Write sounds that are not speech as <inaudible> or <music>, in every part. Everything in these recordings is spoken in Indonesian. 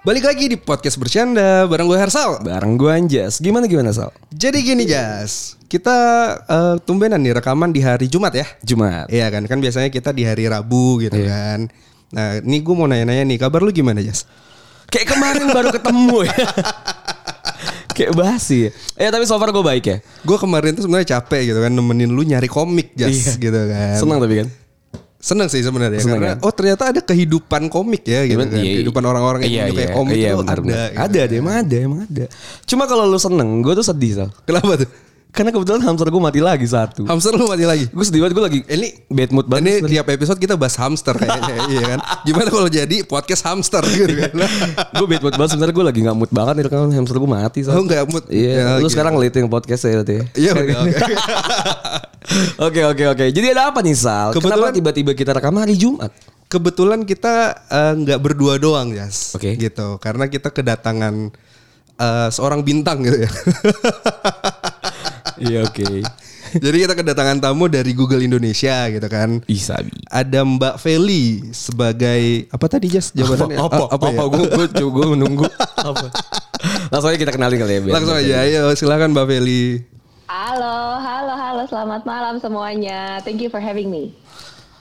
Balik lagi di podcast bercanda bareng gue Hersal. Bareng gue Anjas. Gimana gimana Sal? Jadi gini Jas, kita eh, tumbenan nih rekaman di hari Jumat ya. Jumat. Iya kan, kan biasanya kita di hari Rabu gitu Iya. kan. Nah, ini gue mau nanya-nanya nih, kabar lu gimana Jas? Kayak kemarin baru ketemu ya. <laughs> Kayak basi. Eh tapi so far gue baik ya. Gue kemarin tuh sebenarnya capek gitu kan nemenin lu nyari komik Jas Iya. gitu kan. Senang tapi kan. Seneng sih sebenarnya karena kan? oh ternyata ada kehidupan komik ya gitu kan. Iya, Kehidupan orang-orang yang iya, iya, komik iya, tuh benar, ada. gitu. Ada, ada, emang ada, emang ada. Cuma kalau lu seneng, gue tuh sedih Sal. Kenapa tuh? Karena kebetulan hamster gue mati lagi satu. Hamster lu mati lagi. Gue sedih banget, gue lagi Ini bad mood banget. Ini sebenarnya. tiap episode kita bahas hamster kayaknya <laughs> iya kan. Gimana kalau jadi podcast hamster gitu kan. gue bad mood banget sebenarnya gue lagi gak mood banget nih kan hamster gue mati Sal. Oh enggak mood. Iya, Ya, lu gitu. sekarang ngeliatin podcast saya berarti ya. Iya oke. <laughs> Oke oke oke. Jadi ada apa nih Sal? Kebetulan- Kenapa tiba-tiba kita rekam hari Jumat? Kebetulan kita eh, nggak berdua doang, Jas. Oke. Gitu. Karena kita kedatangan eh, seorang bintang gitu ya. Iya oke. <laughs> Jadi kita kedatangan tamu dari Google Indonesia gitu kan. Bisa bi. Ada Mbak Feli sebagai apa tadi Jas jawabannya? Apa? Ah, Apa? ya? Gue gue menunggu. <laughs> apa? Langsung aja kita kenalin kali ya. Langsung aja, ayo silakan Mbak Feli. Halo, halo, halo, selamat malam semuanya. Thank you for having me.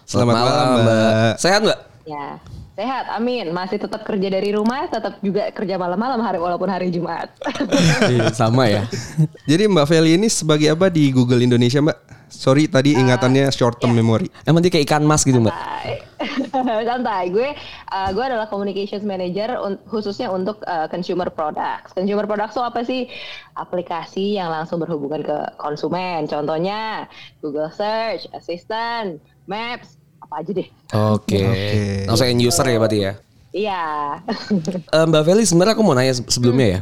Selamat malam, Mbak. Sehat Mbak? Ya, sehat, amin. Masih tetap kerja dari rumah, tetap juga kerja malam-malam hari walaupun hari Jumat. <laughs> Iya, sama ya. Jadi Mbak Feli ini sebagai apa di Google Indonesia, Mbak? Sorry tadi ingatannya short term memory. Emang dia kayak ikan mas gitu Mbak? Santai. <laughs> Gue uh, gue adalah communications manager un- khususnya untuk uh, consumer products. Consumer products itu apa sih? Aplikasi yang langsung berhubungan ke konsumen. Contohnya Google Search, Assistant, Maps, apa aja deh. Oke. Oke. Langsung end user ya berarti ya. Iya. <laughs> Eh, Mbak Feli sebenarnya aku mau nanya se- sebelumnya ya.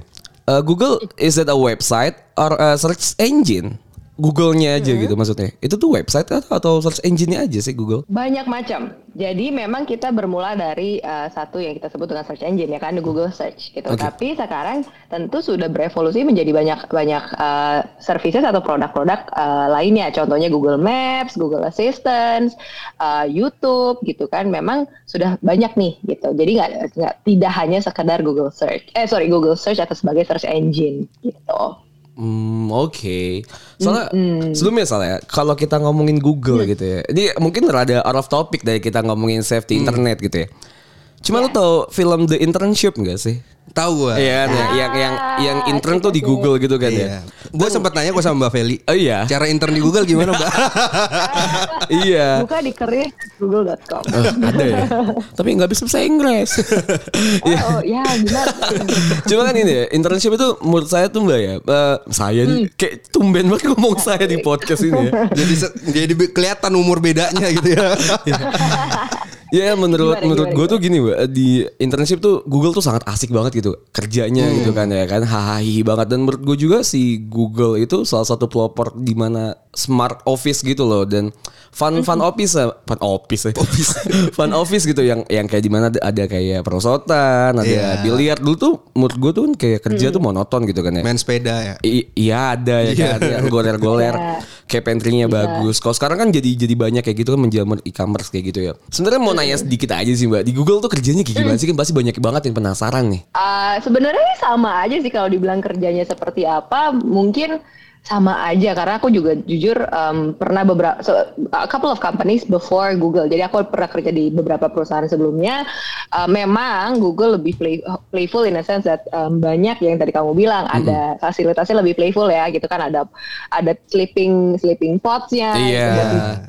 Eh, Google is that a website or a search engine? Google-nya aja gitu maksudnya. Itu tuh website atau, atau search engine-nya aja sih Google? Banyak macam. Jadi memang kita bermula dari uh, satu yang kita sebut dengan search engine ya kan, the Google Search gitu. Oke. Tapi sekarang tentu sudah berevolusi menjadi banyak banyak uh, services atau produk-produk uh, lainnya. Contohnya Google Maps, Google Assistant, uh, YouTube gitu kan. Memang sudah banyak nih gitu. Jadi nggak tidak hanya sekedar Google Search. Eh sorry Google Search atau sebagai search engine gitu. Hmm, oke. Soalnya sebelumnya soalnya kalau kita ngomongin Google gitu ya. Ini mungkin rada out of topic dari kita ngomongin safety internet gitu ya. Cuma lu tau film The Internship gak sih? Tahu gua. Iya, yang yang yang yang intern tuh di Google gitu kan Iya. ya. Gue sempat nanya kok sama Mbak Feli. Oh iya. Cara intern di Google gimana, Mbak? <laughs> iya. Buka di career google.com. Eh, ada ya. Tapi nggak bisa bahasa Inggris. Iya. Oh ya gimana? Cuma kan ini ya, internship itu menurut saya tuh mbak ya, eh, saya nih kayak tumben banget ngomong saya di podcast ini ya. jadi jadi kelihatan umur bedanya gitu ya. Ya menurut Gimana, menurut gue tuh gini mbak di internship tuh Google tuh sangat asik banget gitu kerjanya gitu kan ya kan? Hahaha banget. Dan menurut gue juga si Google itu salah satu pelopor di mana smart office gitu loh. Dan fun fun office ya fun office ya <laughs> fun office gitu yang yang kayak di mana ada, kayak perosotan ada Iya. biliar. Dulu tuh menurut gue tuh kayak kerja tuh monoton gitu kan ya. Main sepeda ya. I- iya ada ya kan? Yang goler-goler <laughs> Iya. kayak pantry-nya bagus. Kalau sekarang kan jadi jadi banyak kayak gitu kan menjamur e-commerce kayak gitu ya. Sebenarnya mau nanya sedikit aja sih Mbak. Di Google tuh kerjanya kayak gimana sih kan pasti banyak banget yang penasaran nih. Uh, sebenarnya sama aja sih kalau dibilang kerjanya seperti apa mungkin sama aja karena aku juga jujur um, pernah beberapa so, a couple of companies before Google. Jadi aku pernah kerja di beberapa perusahaan sebelumnya. Uh, memang Google lebih play, playful in a sense that um, banyak yang tadi kamu bilang ada fasilitasnya lebih playful ya gitu kan. Ada ada sleeping sleeping podsnya Iya.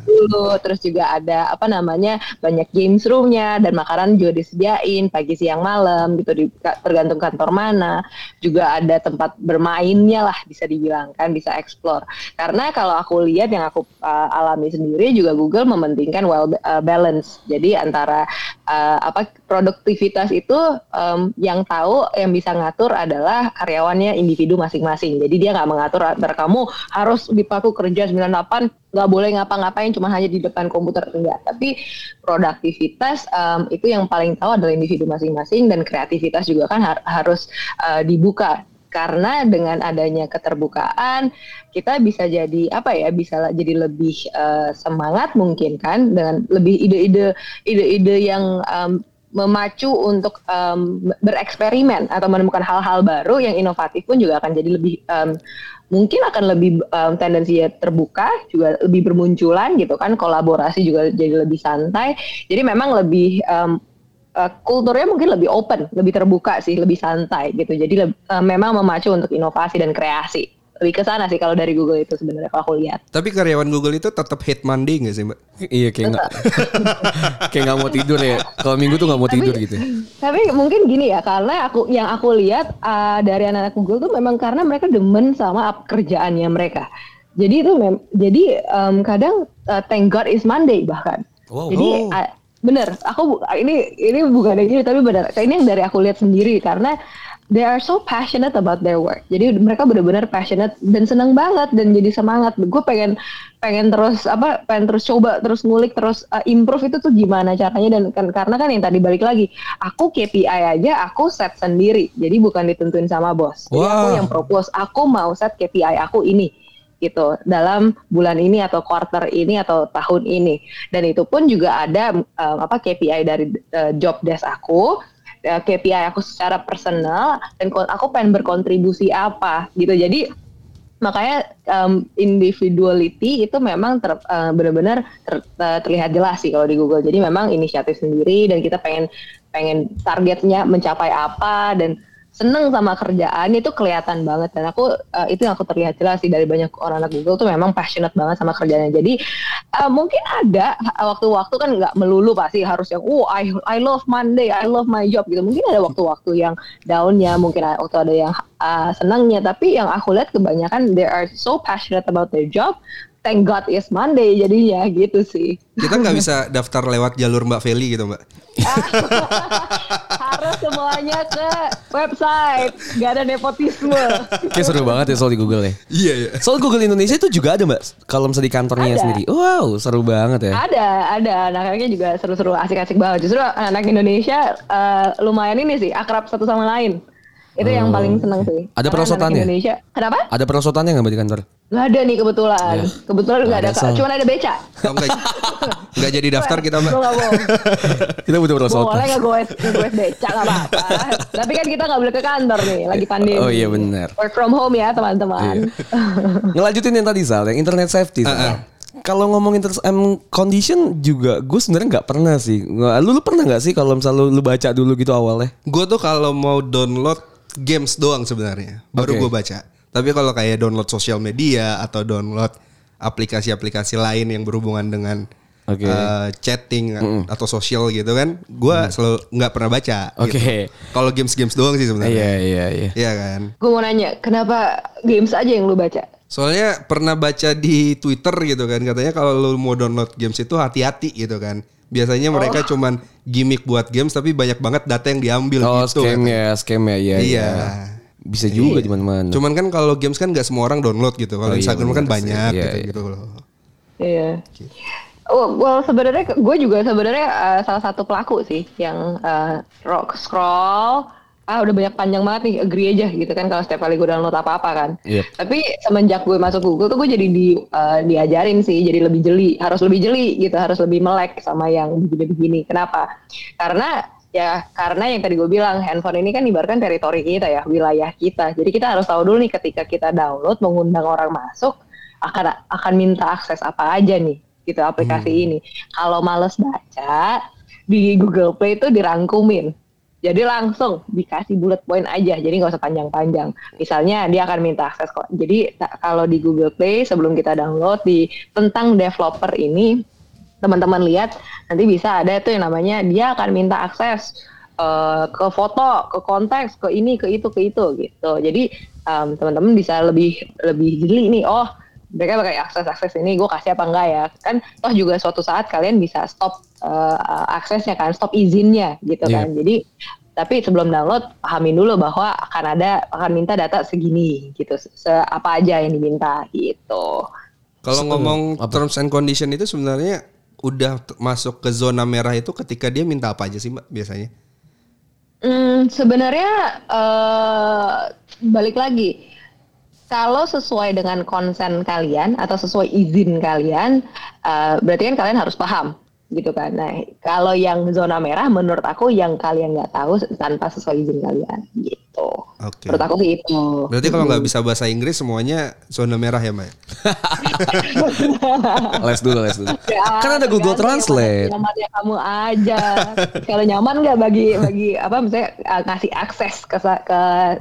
dulu terus juga ada apa namanya banyak games roomnya dan makanan juga disediain pagi siang malam gitu. Di, tergantung kantor mana. Juga ada tempat bermainnya lah bisa dibilang kan bisa explore karena kalau aku lihat yang aku uh, alami sendiri juga Google mementingkan well uh, balance jadi antara uh, apa produktivitas itu um, yang tahu yang bisa ngatur adalah karyawannya individu masing-masing. Jadi dia nggak mengatur kamu harus dipaku kerja 98 nggak boleh ngapa-ngapain cuma hanya di depan komputer enggak. Tapi produktivitas um, itu yang paling tahu adalah individu masing-masing dan kreativitas juga kan har harus uh, dibuka karena dengan adanya keterbukaan kita bisa jadi apa ya bisa jadi lebih uh, semangat mungkin kan dengan lebih ide-ide ide-ide yang um, memacu untuk um, bereksperimen atau menemukan hal-hal baru yang inovatif pun juga akan jadi lebih um, mungkin akan lebih um, tendensinya terbuka juga lebih bermunculan gitu kan kolaborasi juga jadi lebih santai. Jadi memang lebih um, uh, kulturnya mungkin lebih open, lebih terbuka sih, lebih santai gitu. Jadi uh, memang memacu untuk inovasi dan kreasi. Lebih ke sana sih kalau dari Google itu sebenarnya kalau aku lihat. Tapi karyawan Google itu tetap hate Monday gak sih mbak? iya kayak nggak <laughs> kayak nggak mau tidur ya. Kalau minggu tuh nggak mau tidur gitu. Tapi mungkin gini ya, karena aku yang aku lihat uh, dari anak-anak Google tuh memang karena mereka demen sama kerjaannya mereka. Jadi itu mem jadi um, kadang uh, thank God is Monday bahkan. Wow. Jadi uh, bener. Aku ini ini bukan ini tapi bener. Ini yang dari aku lihat sendiri karena they are so passionate about their work. Jadi mereka benar-benar passionate dan senang banget dan jadi semangat. Gue pengen pengen terus apa pengen terus coba terus ngulik terus uh, improve itu tuh gimana caranya. Dan kan karena kan yang tadi balik lagi aku KPI aja aku set sendiri. Jadi bukan ditentuin sama bos. Jadi wow. aku yang propose aku mau set KPI aku ini gitu dalam bulan ini atau quarter ini atau tahun ini. Dan itu pun juga ada um, apa KPI dari uh, job desk aku. Uh, KPI aku secara personal dan aku pengen berkontribusi apa gitu. Jadi makanya um, individuality itu memang ter, uh, benar-benar ter, uh, terlihat jelas sih kalau di Google. Jadi memang inisiatif sendiri dan kita pengen pengen targetnya mencapai apa dan seneng sama kerjaan itu kelihatan banget. Dan aku uh, itu yang aku terlihat jelas sih dari banyak orang anak Google tuh memang passionate banget sama kerjanya. Jadi uh, mungkin ada waktu-waktu kan nggak melulu pasti harus yang oh I I love Monday I love my job gitu. Mungkin ada waktu-waktu yang downnya mungkin ada waktu ada yang uh, senangnya. Tapi yang aku lihat kebanyakan they are so passionate about their job thank God is Monday jadinya gitu sih. Kita nggak bisa daftar lewat jalur Mbak Feli gitu Mbak. <laughs> Harus semuanya ke website, nggak ada nepotisme. Kayak seru banget ya soal di Google ya. Iya iya. Soal Google Indonesia itu juga ada Mbak, kalau misalnya di kantornya ada. sendiri. Wow, seru banget ya. Ada, ada. Anak-anaknya juga seru-seru, asik-asik banget. Justru anak Indonesia uh, lumayan ini sih, akrab satu sama lain. Itu yang paling seneng sih. Ada perosotannya? Indonesia. Kenapa? Ada perosotannya nggak di kantor? Gak ada nih kebetulan. Ya. Kebetulan gak ada. Kak. Cuma ada beca. Oh, enggak, enggak jadi daftar kita mbak. <laughs> kita butuh perosotan. Boleh gak gue gue beca gak apa-apa. Tapi kan kita gak boleh ke kantor nih. Lagi pandemi. Oh iya benar. Work from home ya teman-teman. Iya. <laughs> Ngelanjutin yang tadi Sal. Yang internet safety. Uh -uh. Kalau ngomongin terus um, condition juga gue sebenarnya nggak pernah sih. Lu, lu pernah nggak sih kalau misalnya lu, lu baca dulu gitu awalnya? Gue tuh kalau mau download games doang sebenarnya. Baru okay. gue baca. Tapi kalau kayak download sosial media atau download aplikasi-aplikasi lain yang berhubungan dengan okay. uh, chatting mm -mm. atau sosial gitu kan, gue mm. selalu nggak pernah baca. Oke. Okay. Gitu. Kalau games-games doang sih sebenarnya. Iya iya iya. Iya kan. Gue mau nanya, kenapa games aja yang lu baca? Soalnya pernah baca di Twitter gitu kan, katanya kalau lu mau download games itu hati-hati gitu kan. Biasanya mereka oh. cuman gimmick buat games tapi banyak banget data yang diambil oh, gitu. Oh scam ya, scam ya, iya. Iya. Bisa juga di mana-mana. Cuman kan kalau games kan gak semua orang download gitu. Kalau oh, iya, Instagram kan banyak iya, gitu, iya. gitu loh. Iya. Oh, well sebenarnya gue juga sebenarnya uh, salah satu pelaku sih yang uh, scroll ah udah banyak panjang banget nih agree aja gitu kan kalau setiap kali gue download apa apa kan. Yep. tapi semenjak gue masuk Google tuh gue jadi di uh, diajarin sih jadi lebih jeli harus lebih jeli gitu harus lebih melek sama yang begini-begini. Kenapa? Karena ya karena yang tadi gue bilang handphone ini kan ibaratkan teritori kita ya wilayah kita. Jadi kita harus tahu dulu nih ketika kita download mengundang orang masuk akan akan minta akses apa aja nih gitu aplikasi hmm. ini. Kalau males baca di Google Play itu dirangkumin jadi langsung dikasih bullet point aja, jadi nggak usah panjang-panjang. Misalnya dia akan minta akses kok. Jadi kalau di Google Play sebelum kita download di tentang developer ini, teman-teman lihat nanti bisa ada tuh yang namanya dia akan minta akses uh, ke foto, ke konteks, ke ini, ke itu, ke itu gitu. Jadi um, teman-teman bisa lebih lebih jeli nih. Oh mereka pakai akses akses ini gue kasih apa enggak ya. Kan toh juga suatu saat kalian bisa stop uh, aksesnya kan stop izinnya gitu yeah. kan. Jadi tapi sebelum download pahamin dulu bahwa akan ada akan minta data segini gitu. Se apa aja yang diminta gitu. Kalau ngomong apa? terms and condition itu sebenarnya udah masuk ke zona merah itu ketika dia minta apa aja sih mbak biasanya? Hmm, sebenarnya uh, balik lagi kalau sesuai dengan konsen kalian atau sesuai izin kalian, uh, berarti kan kalian harus paham gitu kan. Nah, kalau yang zona merah menurut aku yang kalian nggak tahu tanpa sesuai izin kalian gitu. Oke. Okay. Menurut aku sih itu. Berarti kalau nggak bisa bahasa Inggris semuanya zona merah ya, Maya? <laughs> les dulu, les dulu. Ya, kan ada Google Translate. Nyaman ya kamu aja. kalau nyaman nggak bagi bagi apa misalnya uh, ngasih akses ke ke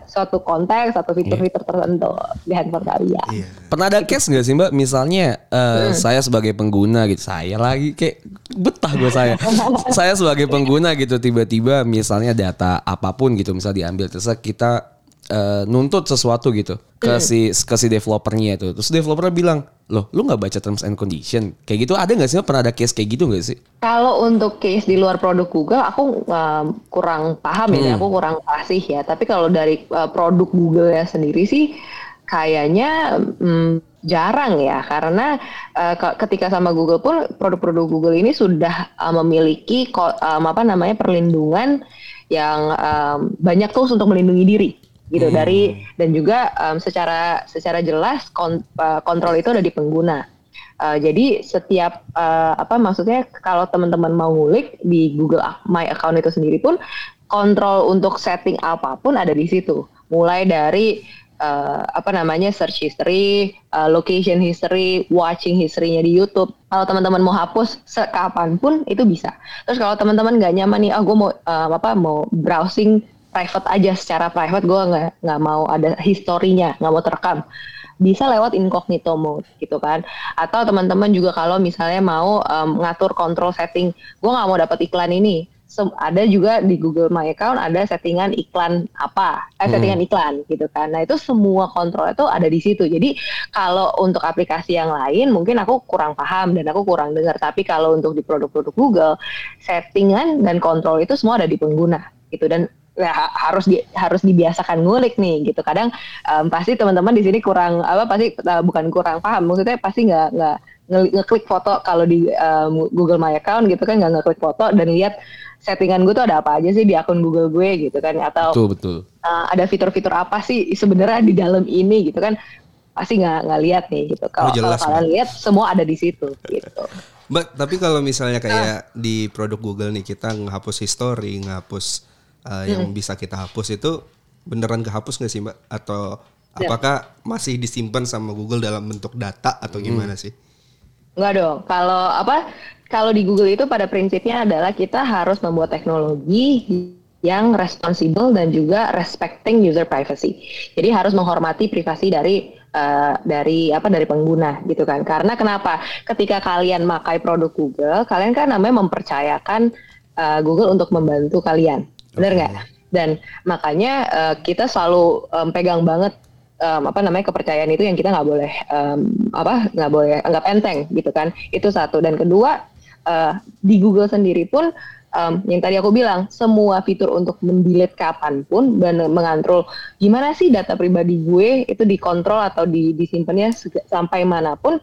suatu konteks atau fitur-fitur yeah. tertentu di handphone kalian. Yeah. Pernah ada case nggak sih Mbak? Misalnya uh, hmm. saya sebagai pengguna gitu, saya lagi kayak betah gue saya. <laughs> saya sebagai pengguna gitu tiba-tiba misalnya data apa pun gitu misal diambil terus kita uh, nuntut sesuatu gitu ke hmm. si ke si developernya itu. Terus developer bilang, "Loh, lu nggak baca terms and condition?" Kayak gitu ada nggak sih? Pernah ada case kayak gitu nggak sih? Kalau untuk case di luar produk Google, aku uh, kurang paham ya, hmm. ya, aku kurang fasih ya. Tapi kalau dari uh, produk Google ya sendiri sih kayaknya um, jarang ya karena uh, ketika sama Google pun produk-produk Google ini sudah uh, memiliki um, apa namanya perlindungan yang um, banyak tools untuk melindungi diri gitu hmm. dari dan juga um, secara secara jelas kont, uh, kontrol itu ada di pengguna. Uh, jadi setiap uh, apa maksudnya kalau teman-teman mau ngulik di Google My Account itu sendiri pun kontrol untuk setting apa pun ada di situ. Mulai dari uh, apa namanya search history, uh, location history, watching history-nya di YouTube. Kalau teman-teman mau hapus sekapanpun itu bisa. Terus kalau teman-teman nggak nyaman nih, ah gue mau uh, apa mau browsing private aja secara private, gue nggak nggak mau ada historinya, nggak mau terekam. Bisa lewat incognito mode gitu kan. Atau teman-teman juga kalau misalnya mau um, ngatur control setting, gue nggak mau dapat iklan ini ada juga di Google My Account ada settingan iklan apa, eh, hmm. settingan iklan gitu kan. Nah itu semua kontrol itu ada di situ. Jadi kalau untuk aplikasi yang lain mungkin aku kurang paham dan aku kurang dengar. Tapi kalau untuk di produk-produk Google, settingan dan kontrol itu semua ada di pengguna gitu dan ya, harus di, harus dibiasakan ngulik nih gitu. Kadang um, pasti teman-teman di sini kurang apa pasti uh, bukan kurang paham, maksudnya pasti nggak nggak ngeklik foto kalau di um, Google My Account gitu kan nggak ngeklik foto dan lihat settingan gue tuh ada apa aja sih di akun Google gue gitu kan atau betul, betul. Uh, ada fitur-fitur apa sih sebenarnya di dalam ini gitu kan pasti nggak nggak lihat nih gitu kalau oh, kalian lihat semua ada di situ gitu Mbak tapi kalau misalnya kayak uh. di produk Google nih kita ngehapus history ngehapus uh, yang hmm. bisa kita hapus itu beneran kehapus nggak sih Mbak atau ya. apakah masih disimpan sama Google dalam bentuk data atau gimana hmm. sih? Enggak dong. Kalau apa kalau di Google itu pada prinsipnya adalah kita harus membuat teknologi yang responsible dan juga respecting user privacy. Jadi harus menghormati privasi dari uh, dari apa dari pengguna gitu kan. Karena kenapa? Ketika kalian makai produk Google, kalian kan namanya mempercayakan uh, Google untuk membantu kalian. Benar nggak? Okay. Dan makanya uh, kita selalu um, pegang banget um, apa namanya kepercayaan itu yang kita nggak boleh um, apa nggak boleh anggap enteng gitu kan itu satu dan kedua uh, di Google sendiri pun um, yang tadi aku bilang semua fitur untuk mendelete kapan pun dan mengontrol gimana sih data pribadi gue itu dikontrol atau di, disimpannya sampai mana pun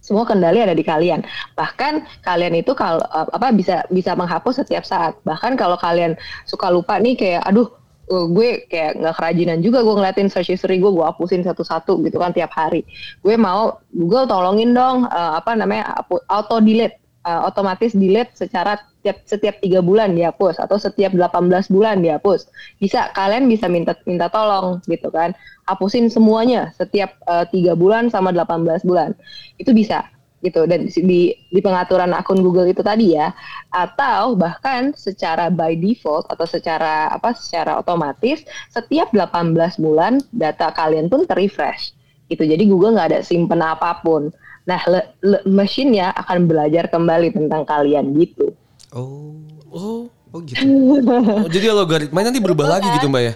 semua kendali ada di kalian. Bahkan kalian itu kalau apa bisa bisa menghapus setiap saat. Bahkan kalau kalian suka lupa nih kayak aduh uh, gue kayak nggak kerajinan juga gue ngeliatin search history gue gue hapusin satu-satu gitu kan tiap hari. Gue mau Google tolongin dong uh, apa namanya auto delete uh, otomatis delete secara setiap setiap tiga bulan dihapus atau setiap 18 bulan dihapus. Bisa kalian bisa minta minta tolong gitu kan. Hapusin semuanya setiap uh, tiga bulan sama 18 bulan. Itu bisa gitu dan di di pengaturan akun Google itu tadi ya atau bahkan secara by default atau secara apa secara otomatis setiap 18 bulan data kalian pun terrefresh gitu jadi Google nggak ada simpen apa pun Nah, le, le, mesinnya akan belajar kembali tentang kalian gitu. Oh, oh, oh gitu. oh, jadi algoritma nanti berubah lagi gitu, Mbak ya?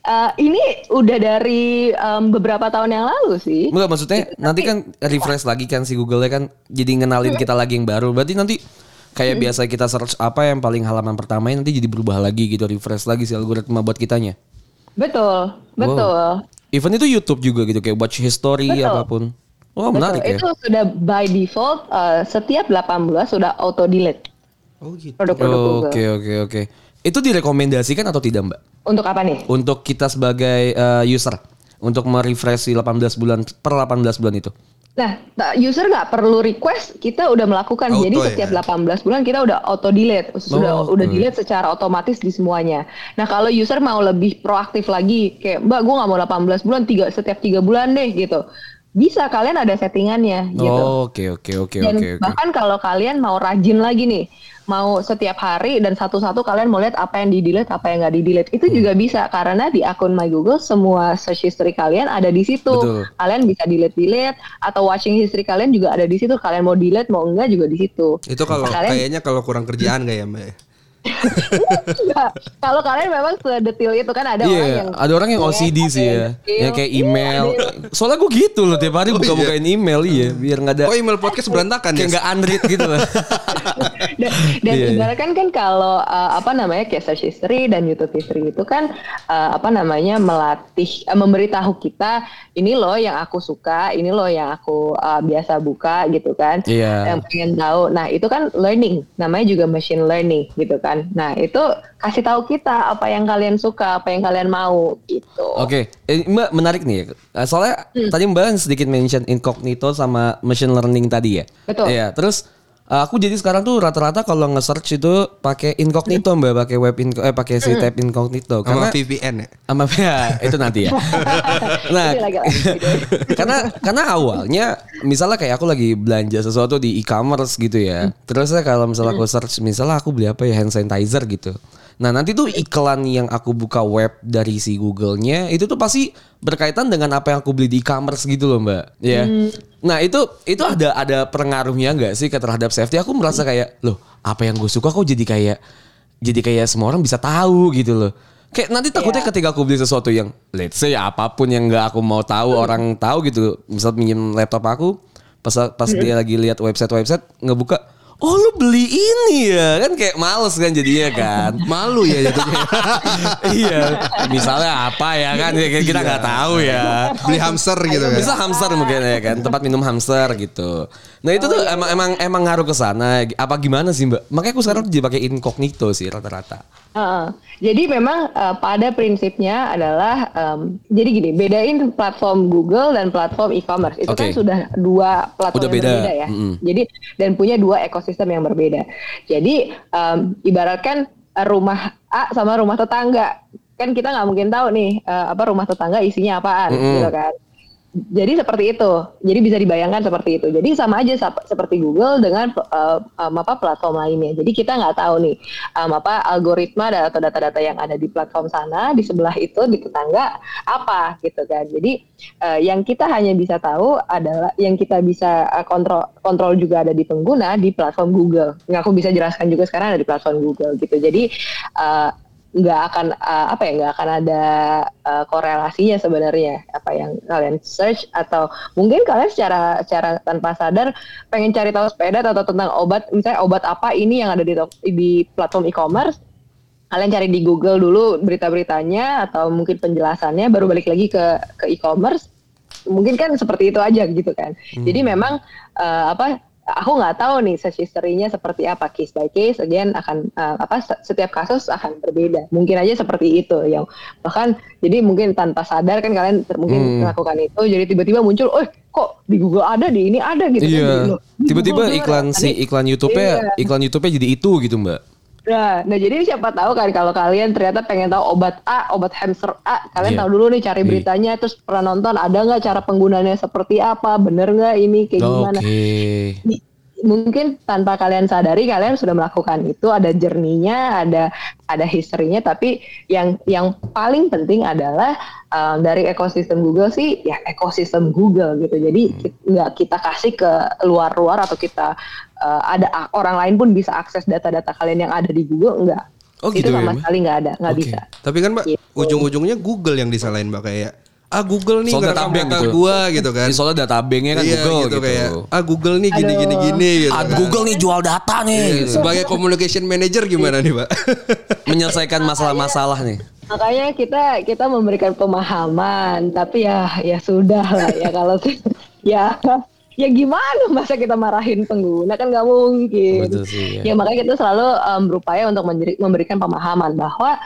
Uh, <laughs> ini udah dari um, beberapa tahun yang lalu sih. Enggak maksudnya Tapi, nanti kan refresh lagi kan si Google kan jadi ngenalin kita lagi yang baru. Berarti nanti kayak hmm. biasa kita search apa yang paling halaman pertama nanti jadi berubah lagi gitu refresh lagi si algoritma buat kitanya. Betul, betul. Wow. Even itu YouTube juga gitu kayak watch history betul. apa pun. Wah, wow, menarik ya. Itu sudah by default uh, setiap 18 sudah auto delete. Oh gitu. Oke, oke, oke. Itu direkomendasikan atau tidak, Mbak? Untuk apa nih? Untuk kita sebagai uh, user untuk merefresh 18 bulan per 18 bulan itu. Nah, user nggak perlu request, kita udah melakukan. Auto, Jadi setiap ya? 18 bulan kita udah auto delete, sudah oh, udah delete secara otomatis di semuanya. Nah, kalau user mau lebih proaktif lagi, kayak Mbak, gue nggak mau 18 bulan, tiga setiap tiga bulan deh gitu. Bisa kalian ada settingannya gitu. Oke oke oke oke. Dan bahkan kalau kalian mau rajin lagi nih, mau setiap hari dan satu-satu kalian mau lihat apa yang di delete apa yang nggak di delete itu hmm. juga bisa karena di akun My Google semua search history kalian ada di situ Betul. kalian bisa delete delete atau watching history kalian juga ada di situ kalian mau delete mau enggak juga di situ itu kalau kalian, kayaknya kalau kurang kerjaan gak ya mbak Kalau kalian memang sedetil itu kan ada yeah, orang yang ada orang yang OCD sih ya. Yang kayak email. Soalnya gue gitu loh tiap hari oh, buka-bukain iya. email iya biar nggak ada. Oh email podcast berantakan kayak ya? nggak unread gitu lah. <laughs> dan dan yeah. Iya. kan kan kalau uh, apa namanya kayak search history dan YouTube history itu kan uh, apa namanya melatih uh, memberitahu kita ini loh yang aku suka, ini loh yang aku uh, biasa buka gitu kan. Yeah. Yang pengen tahu. Nah, itu kan learning. Namanya juga machine learning gitu kan. Nah itu kasih tahu kita apa yang kalian suka, apa yang kalian mau gitu. Oke, okay. eh, Mbak menarik nih. Eh, soalnya hmm. tadi Mbak sedikit mention incognito sama machine learning tadi ya. Betul. Iya. Terus Uh, aku jadi sekarang tuh rata-rata kalau nge-search itu pakai incognito mbak, pakai web inco eh pakai si tab incognito. Karena VPN ya. Sama ya itu nanti ya. <laughs> nah, <laughs> karena karena awalnya misalnya kayak aku lagi belanja sesuatu di e-commerce gitu ya. Terus kalau misalnya aku search misalnya aku beli apa ya hand sanitizer gitu. Nah nanti tuh iklan yang aku buka web dari si Google-nya itu tuh pasti berkaitan dengan apa yang aku beli di e-commerce gitu loh mbak. Ya. Yeah. Hmm. Nah itu itu ada ada pengaruhnya nggak sih ke terhadap safety? Aku merasa kayak loh apa yang gue suka kok jadi kayak jadi kayak semua orang bisa tahu gitu loh. Kayak nanti takutnya yeah. ketika aku beli sesuatu yang let's say apa pun yang nggak aku mau tahu hmm. orang tahu gitu. Misal minjem laptop aku pas pas hmm. dia lagi lihat website-website ngebuka Oh lu beli ini ya? Kan kayak males kan jadinya kan. Malu ya jadinya <laughs> iya. Misalnya apa ya kan? Kita nggak iya. tahu ya. Beli hamster gitu kan. bisa hamster mungkin ya kan? Tempat minum hamster gitu. Nah itu tuh emang emang emang ngaruh ke sana. Apa gimana sih mbak? Makanya aku sekarang jadi pakai incognito sih rata-rata. Uh, jadi memang uh, pada prinsipnya adalah um, jadi gini bedain platform Google dan platform e-commerce. Itu okay. kan sudah dua platform Udah yang beda. berbeda ya. Mm -hmm. Jadi dan punya dua ekosistem yang berbeda. Jadi um, ibaratkan rumah A sama rumah tetangga kan kita nggak mungkin tahu nih uh, apa rumah tetangga isinya apaan mm -hmm. gitu kan jadi seperti itu. Jadi bisa dibayangkan seperti itu. Jadi sama aja seperti Google dengan uh, um, apa platform lainnya. Jadi kita nggak tahu nih um, apa algoritma atau data-data yang ada di platform sana di sebelah itu di tetangga apa gitu kan. Jadi uh, yang kita hanya bisa tahu adalah yang kita bisa kontrol kontrol juga ada di pengguna di platform Google. Yang aku bisa jelaskan juga sekarang ada di platform Google gitu. Jadi uh, nggak akan uh, apa ya nggak akan ada uh, korelasinya sebenarnya. Apa yang kalian search atau mungkin kalian secara secara tanpa sadar pengen cari tahu sepeda atau tentang obat misalnya obat apa ini yang ada di di platform e-commerce kalian cari di Google dulu berita-beritanya atau mungkin penjelasannya baru balik lagi ke ke e-commerce. Mungkin kan seperti itu aja gitu kan. Hmm. jadi memang uh, apa aku nggak tahu nih search history-nya seperti apa case by case again akan uh, apa setiap kasus akan berbeda mungkin aja seperti itu yang bahkan jadi mungkin tanpa sadar kan kalian mungkin hmm. melakukan itu jadi tiba-tiba muncul oh kok di Google ada di ini ada gitu kan, iya. kan tiba-tiba iklan si iklan YouTube-nya iya. iklan YouTube-nya jadi itu gitu mbak Nah, nah jadi siapa tahu kan kalau kalian ternyata pengen tahu obat A, obat hamster A, kalian yeah. tahu dulu nih cari iya. beritanya, yeah. terus pernah nonton ada nggak cara penggunaannya seperti apa, bener nggak ini kayak okay. gimana? Mungkin tanpa kalian sadari kalian sudah melakukan itu, ada jerninya, ada ada historinya, tapi yang yang paling penting adalah um, dari ekosistem Google sih ya ekosistem Google gitu. Jadi hmm. nggak kita kasih ke luar-luar atau kita uh, ada orang lain pun bisa akses data-data kalian yang ada di Google enggak. Oh, itu gitu sama ya, sekali nggak ada, nggak Oke. bisa. Tapi kan Mbak, Gitu. ujung-ujungnya Google yang disalahin Mbak kayak ah Google nih Soal ngerekam data gitu. gua gitu kan. Jadi soalnya data banknya kan iya Google gitu, gitu. kayak ah Google nih gini gini Aduh. gini gitu. Ah, kan. Google nih jual data nih. Iya, gitu. Sebagai communication manager gimana nih, Pak? <laughs> Menyelesaikan masalah-masalah nih. Makanya kita kita memberikan pemahaman, tapi ya ya sudah lah ya <laughs> kalau ya ya gimana masa kita marahin pengguna kan nggak mungkin. Betul sih, ya. ya. makanya kita selalu um, berupaya untuk memberikan pemahaman bahwa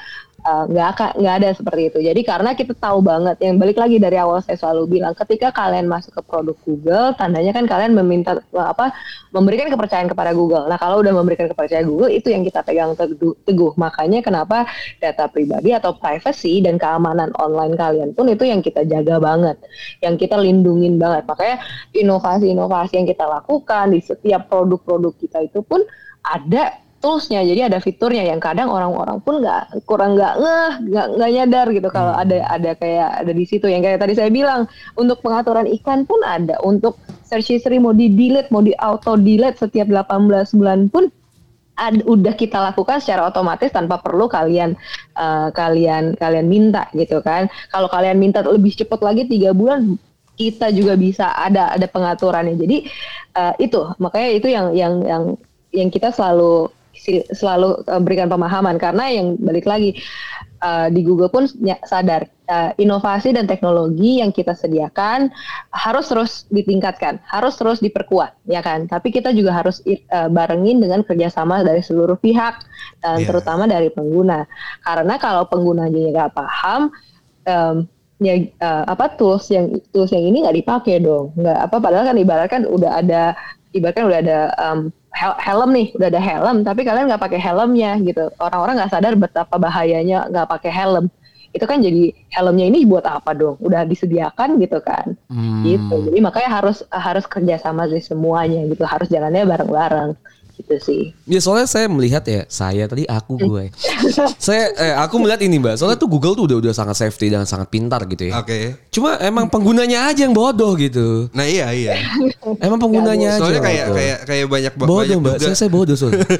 nggak akan nggak ada seperti itu. Jadi karena kita tahu banget yang balik lagi dari awal saya selalu bilang ketika kalian masuk ke produk Google, tandanya kan kalian meminta uh, apa memberikan kepercayaan kepada Google. Nah kalau udah memberikan kepercayaan Google itu yang kita pegang teguh. teguh. Makanya kenapa data pribadi atau privacy dan keamanan online kalian pun itu yang kita jaga banget, yang kita lindungin banget. Makanya inovasi-inovasi yang kita lakukan di setiap produk-produk kita itu pun ada toolsnya. Jadi ada fiturnya yang kadang orang-orang pun nggak kurang nggak ngeh nggak nggak nyadar gitu kalau ada ada kayak ada di situ. Yang kayak tadi saya bilang untuk pengaturan iklan pun ada. Untuk search history mau di delete mau di auto delete setiap 18 bulan pun ad- udah kita lakukan secara otomatis tanpa perlu kalian eh, kalian kalian minta gitu kan. Kalau kalian minta lebih cepat lagi tiga bulan kita juga bisa ada ada pengaturannya. Jadi eh, itu. Makanya itu yang yang yang yang kita selalu selalu eh, berikan pemahaman karena yang balik lagi eh, di Google pun ny- sadar eh, inovasi dan teknologi yang kita sediakan harus terus ditingkatkan, harus terus diperkuat, ya kan? Tapi kita juga harus barengin dengan kerjasama dari seluruh pihak dan Iya. terutama dari pengguna. Karena kalau penggunanya nggak paham, em, ya eh, apa tools yang tools yang ini nggak dipakai dong, nggak apa padahal kan ibaratkan udah ada ibaratkan udah ada hel- helm nih, udah ada helm, tapi kalian nggak pakai helmnya gitu. Orang-orang nggak sadar betapa bahayanya nggak pakai helm. Itu kan jadi helmnya ini buat apa dong? Udah disediakan gitu kan, Hmm. gitu. Jadi makanya harus harus kerjasama sih semuanya gitu, harus jalannya bareng-bareng gitu sih. Ya soalnya saya melihat ya, saya tadi aku <laughs> gue. saya eh, aku melihat ini Mbak. Soalnya tuh Google tuh udah udah sangat safety dan sangat pintar gitu ya. Oke. Cuma emang penggunanya aja yang bodoh gitu. Nah, iya iya. <laughs> Emang penggunanya aja. Soalnya kayak kayak kayak banyak bodoh banyak Mbak. juga Saya, saya bodoh soalnya. <laughs>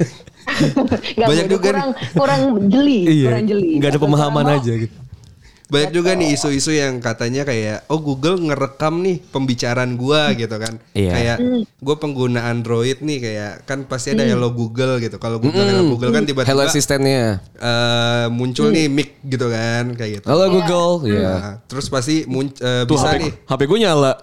Nggak Banyak bodoh, juga kurang kurang jeli, iya. kurang jeli. Nggak ada pemahaman aja gitu. Banyak juga nih isu-isu yang katanya kayak oh Google ngerekam nih pembicaraan gua gitu kan. Iya. Kayak gue pengguna Android nih kayak kan pasti ada hello Google gitu. Kalau Google hello Google kan Hello tiba-tiba asistennya. eh, muncul nih mic gitu kan kayak gitu. Halo Google. Iya. Nah, terus pasti mun- eh, Tuh bisa HP, nih HP gue nyala.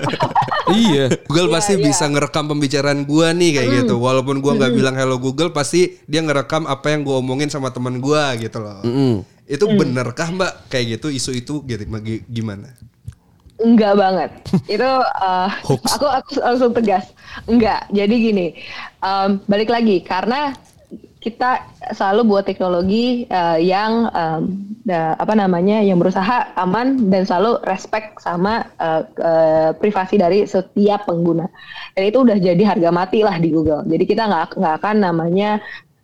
<laughs> iya. Google pasti iya. bisa ngerekam pembicaraan gua nih kayak gitu. Walaupun gua nggak bilang hello Google, pasti dia ngerekam apa yang gua omongin sama teman gua gitu loh. Mm. Itu benerkah Mbak kayak gitu isu itu gitu gi- gimana? Enggak banget. <laughs> Itu uh, aku aku langsung tegas. Enggak. Jadi gini, um, balik lagi karena kita selalu buat teknologi uh, yang um, da- apa namanya yang berusaha aman dan selalu respect sama uh, uh, privasi dari setiap pengguna. Dan itu udah jadi harga mati lah di Google. Jadi kita nggak nggak akan namanya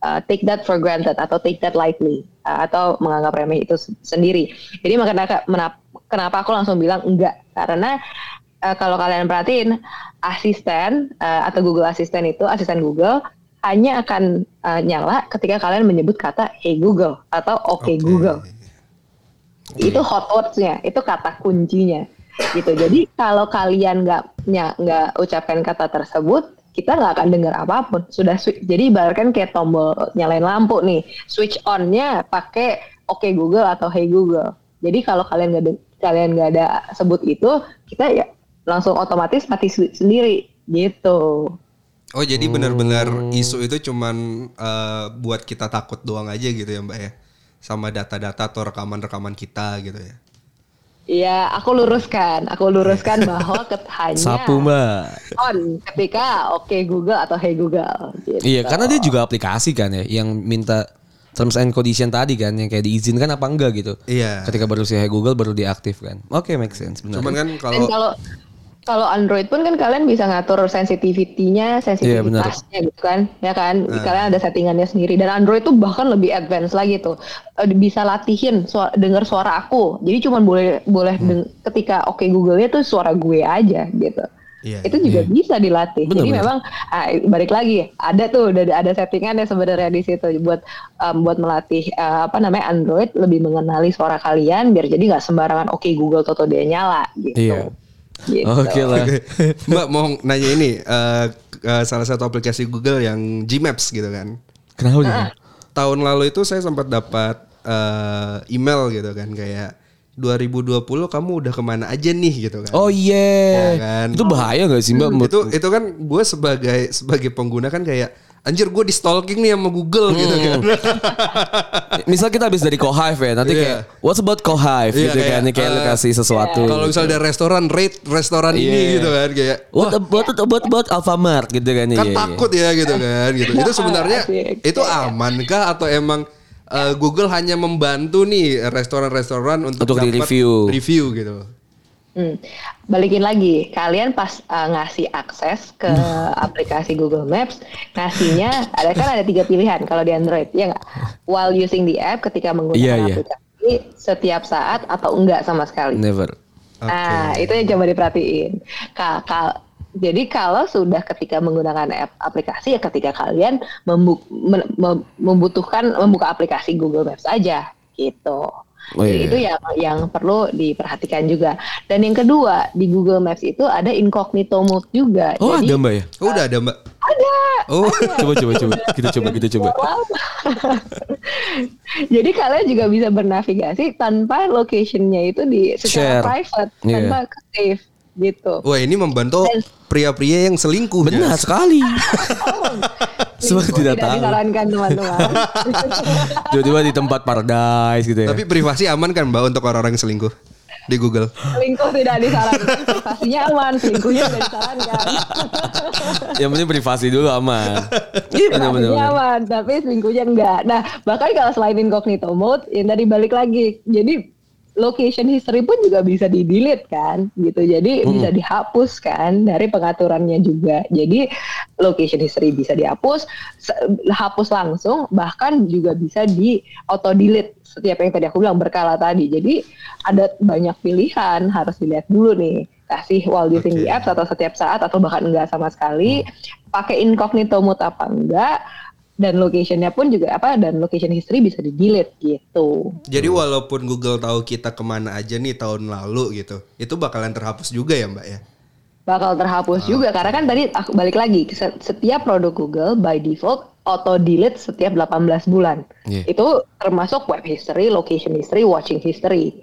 uh, take that for granted atau take that lightly uh, atau menganggap remeh itu se- sendiri. Jadi makanya kenapa aku langsung bilang enggak karena uh, kalau kalian perhatiin asisten uh, atau Google Assistant itu asisten Google hanya akan uh, nyala ketika kalian menyebut kata Hey Google atau Oke Oke. Google. Itu hot words-nya, itu kata kuncinya gitu. Jadi kalau kalian nggak nggak ucapkan kata tersebut, kita nggak akan dengar apa pun. Sudah swi- jadi ibaratkan kayak tombol nyalain lampu nih, switch on-nya pakai Oke Google atau Hey Google. Jadi kalau kalian nggak kalian nggak ada sebut itu, kita ya langsung otomatis mati se- sendiri gitu. Oh jadi benar-benar isu itu cuman eh, buat kita takut doang aja gitu ya Mbak ya? Sama data-data atau rekaman-rekaman kita gitu ya? Iya, aku luruskan, aku luruskan <laughs> bahwa ket- hanya Sapu Mbak. on ketika Oke Google atau Hey Google. Gitu. Iya, karena dia juga aplikasi kan ya yang minta terms and condition tadi kan yang kayak diizinkan apa enggak gitu. Iya. Ketika baru sih Google baru diaktifkan. Oke, make sense benar. Cuman kan Dan kalau kalau Android pun kan kalian bisa ngatur sensitivity-nya, Iya, sensitivitasnya gitu kan, ya kan. Kalian ada settingannya sendiri. Dan Android tuh bahkan lebih advance lagi tuh, Eh, bisa latihin suara, dengar suara aku. Jadi cuma boleh boleh deng- ketika Oke Google-nya tuh suara gue aja gitu. yeah. itu juga yeah. bisa dilatih. Bener, Jadi bener. memang ah, balik lagi ada tuh udah ada settingan ya sebenarnya di situ buat um, buat melatih uh, apa namanya Android lebih mengenali suara kalian biar jadi nggak sembarangan oke okay, Google Toto dia nyala gitu. Yeah. Gitu. Oke okay lah. <laughs> Mbak mau nanya ini uh, uh, salah satu aplikasi Google yang Gmaps gitu kan. Kenapa? Uh. Tahun lalu itu saya sempat dapat uh, email gitu kan kayak 2020 kamu udah ke mana aja nih gitu kan. Oh iya. Yeah. Ya kan? Itu bahaya gak sih Mbak? Hmm, itu itu kan gue sebagai sebagai pengguna kan kayak anjir gue di stalking nih sama Google gitu hmm. gitu kan. <laughs> misal kita habis dari Kohive ya, nanti yeah. kayak what's about Kohive yeah, gitu kayak, kan, kayak uh, kasih sesuatu. Yeah. Kalau misalnya ada restoran, rate restoran yeah. ini gitu kan kayak what about about about Alfamart gitu kan. Kan yeah, takut yeah. ya gitu kan gitu. itu sebenarnya itu aman kah atau emang uh, Google hanya membantu nih restoran-restoran untuk, untuk review review gitu. Hmm. Balikin lagi, kalian pas uh, ngasih akses ke <laughs> aplikasi Google Maps, ngasihnya ada kan ada tiga pilihan kalau di Android, ya nggak? While using the app, ketika menggunakan yeah, yeah. aplikasi, setiap saat atau enggak sama sekali. Never. Nah, okay. itu yang coba diperhatiin. Kal, kal jadi kalau sudah ketika menggunakan app aplikasi ya ketika kalian membutuhkan membuka aplikasi Google Maps aja gitu. Oh, iya. Itu yang yang perlu diperhatikan juga. Dan yang kedua di Google Maps itu ada incognito mode juga. Oh Jadi, ada mbak ya? Oh udah ada mbak. Ada. Oh ada. coba coba coba kita coba kita coba. <laughs> Jadi kalian juga bisa bernavigasi tanpa locationnya itu di secara Share. private yeah. tanpa save gitu. Wah ini membantu pria-pria yang selingkuh. Benar ya? sekali. <laughs> Semua tidak, tidak tahu. disarankan teman-teman. <laughs> Tiba-tiba di tempat paradise gitu ya. Tapi privasi aman kan mbak untuk orang-orang yang selingkuh? Di Google. Selingkuh tidak disarankan. Privasinya aman, selingkuhnya tidak disarankan. <laughs> yang penting privasi dulu aman. Iya benar-benar. aman, tapi selingkuhnya enggak. Nah bahkan kalau selain incognito mode, yang tadi balik lagi. Jadi location history pun juga bisa di delete kan gitu jadi hmm. bisa dihapus kan dari pengaturannya juga jadi location history bisa dihapus hapus langsung bahkan juga bisa di auto delete setiap yang tadi aku bilang berkala tadi jadi ada banyak pilihan harus dilihat dulu nih kasih while using okay. the apps atau setiap saat atau bahkan enggak sama sekali hmm. pakai incognito mode apa enggak dan locationnya pun juga apa dan location history bisa di delete gitu. Jadi walaupun Google tahu kita ke mana aja nih tahun lalu gitu, itu bakalan terhapus juga ya Mbak ya? Bakal terhapus oh. juga karena kan tadi aku balik lagi setiap produk Google by default auto delete setiap 18 bulan. Yeah. Itu termasuk web history, location history, watching history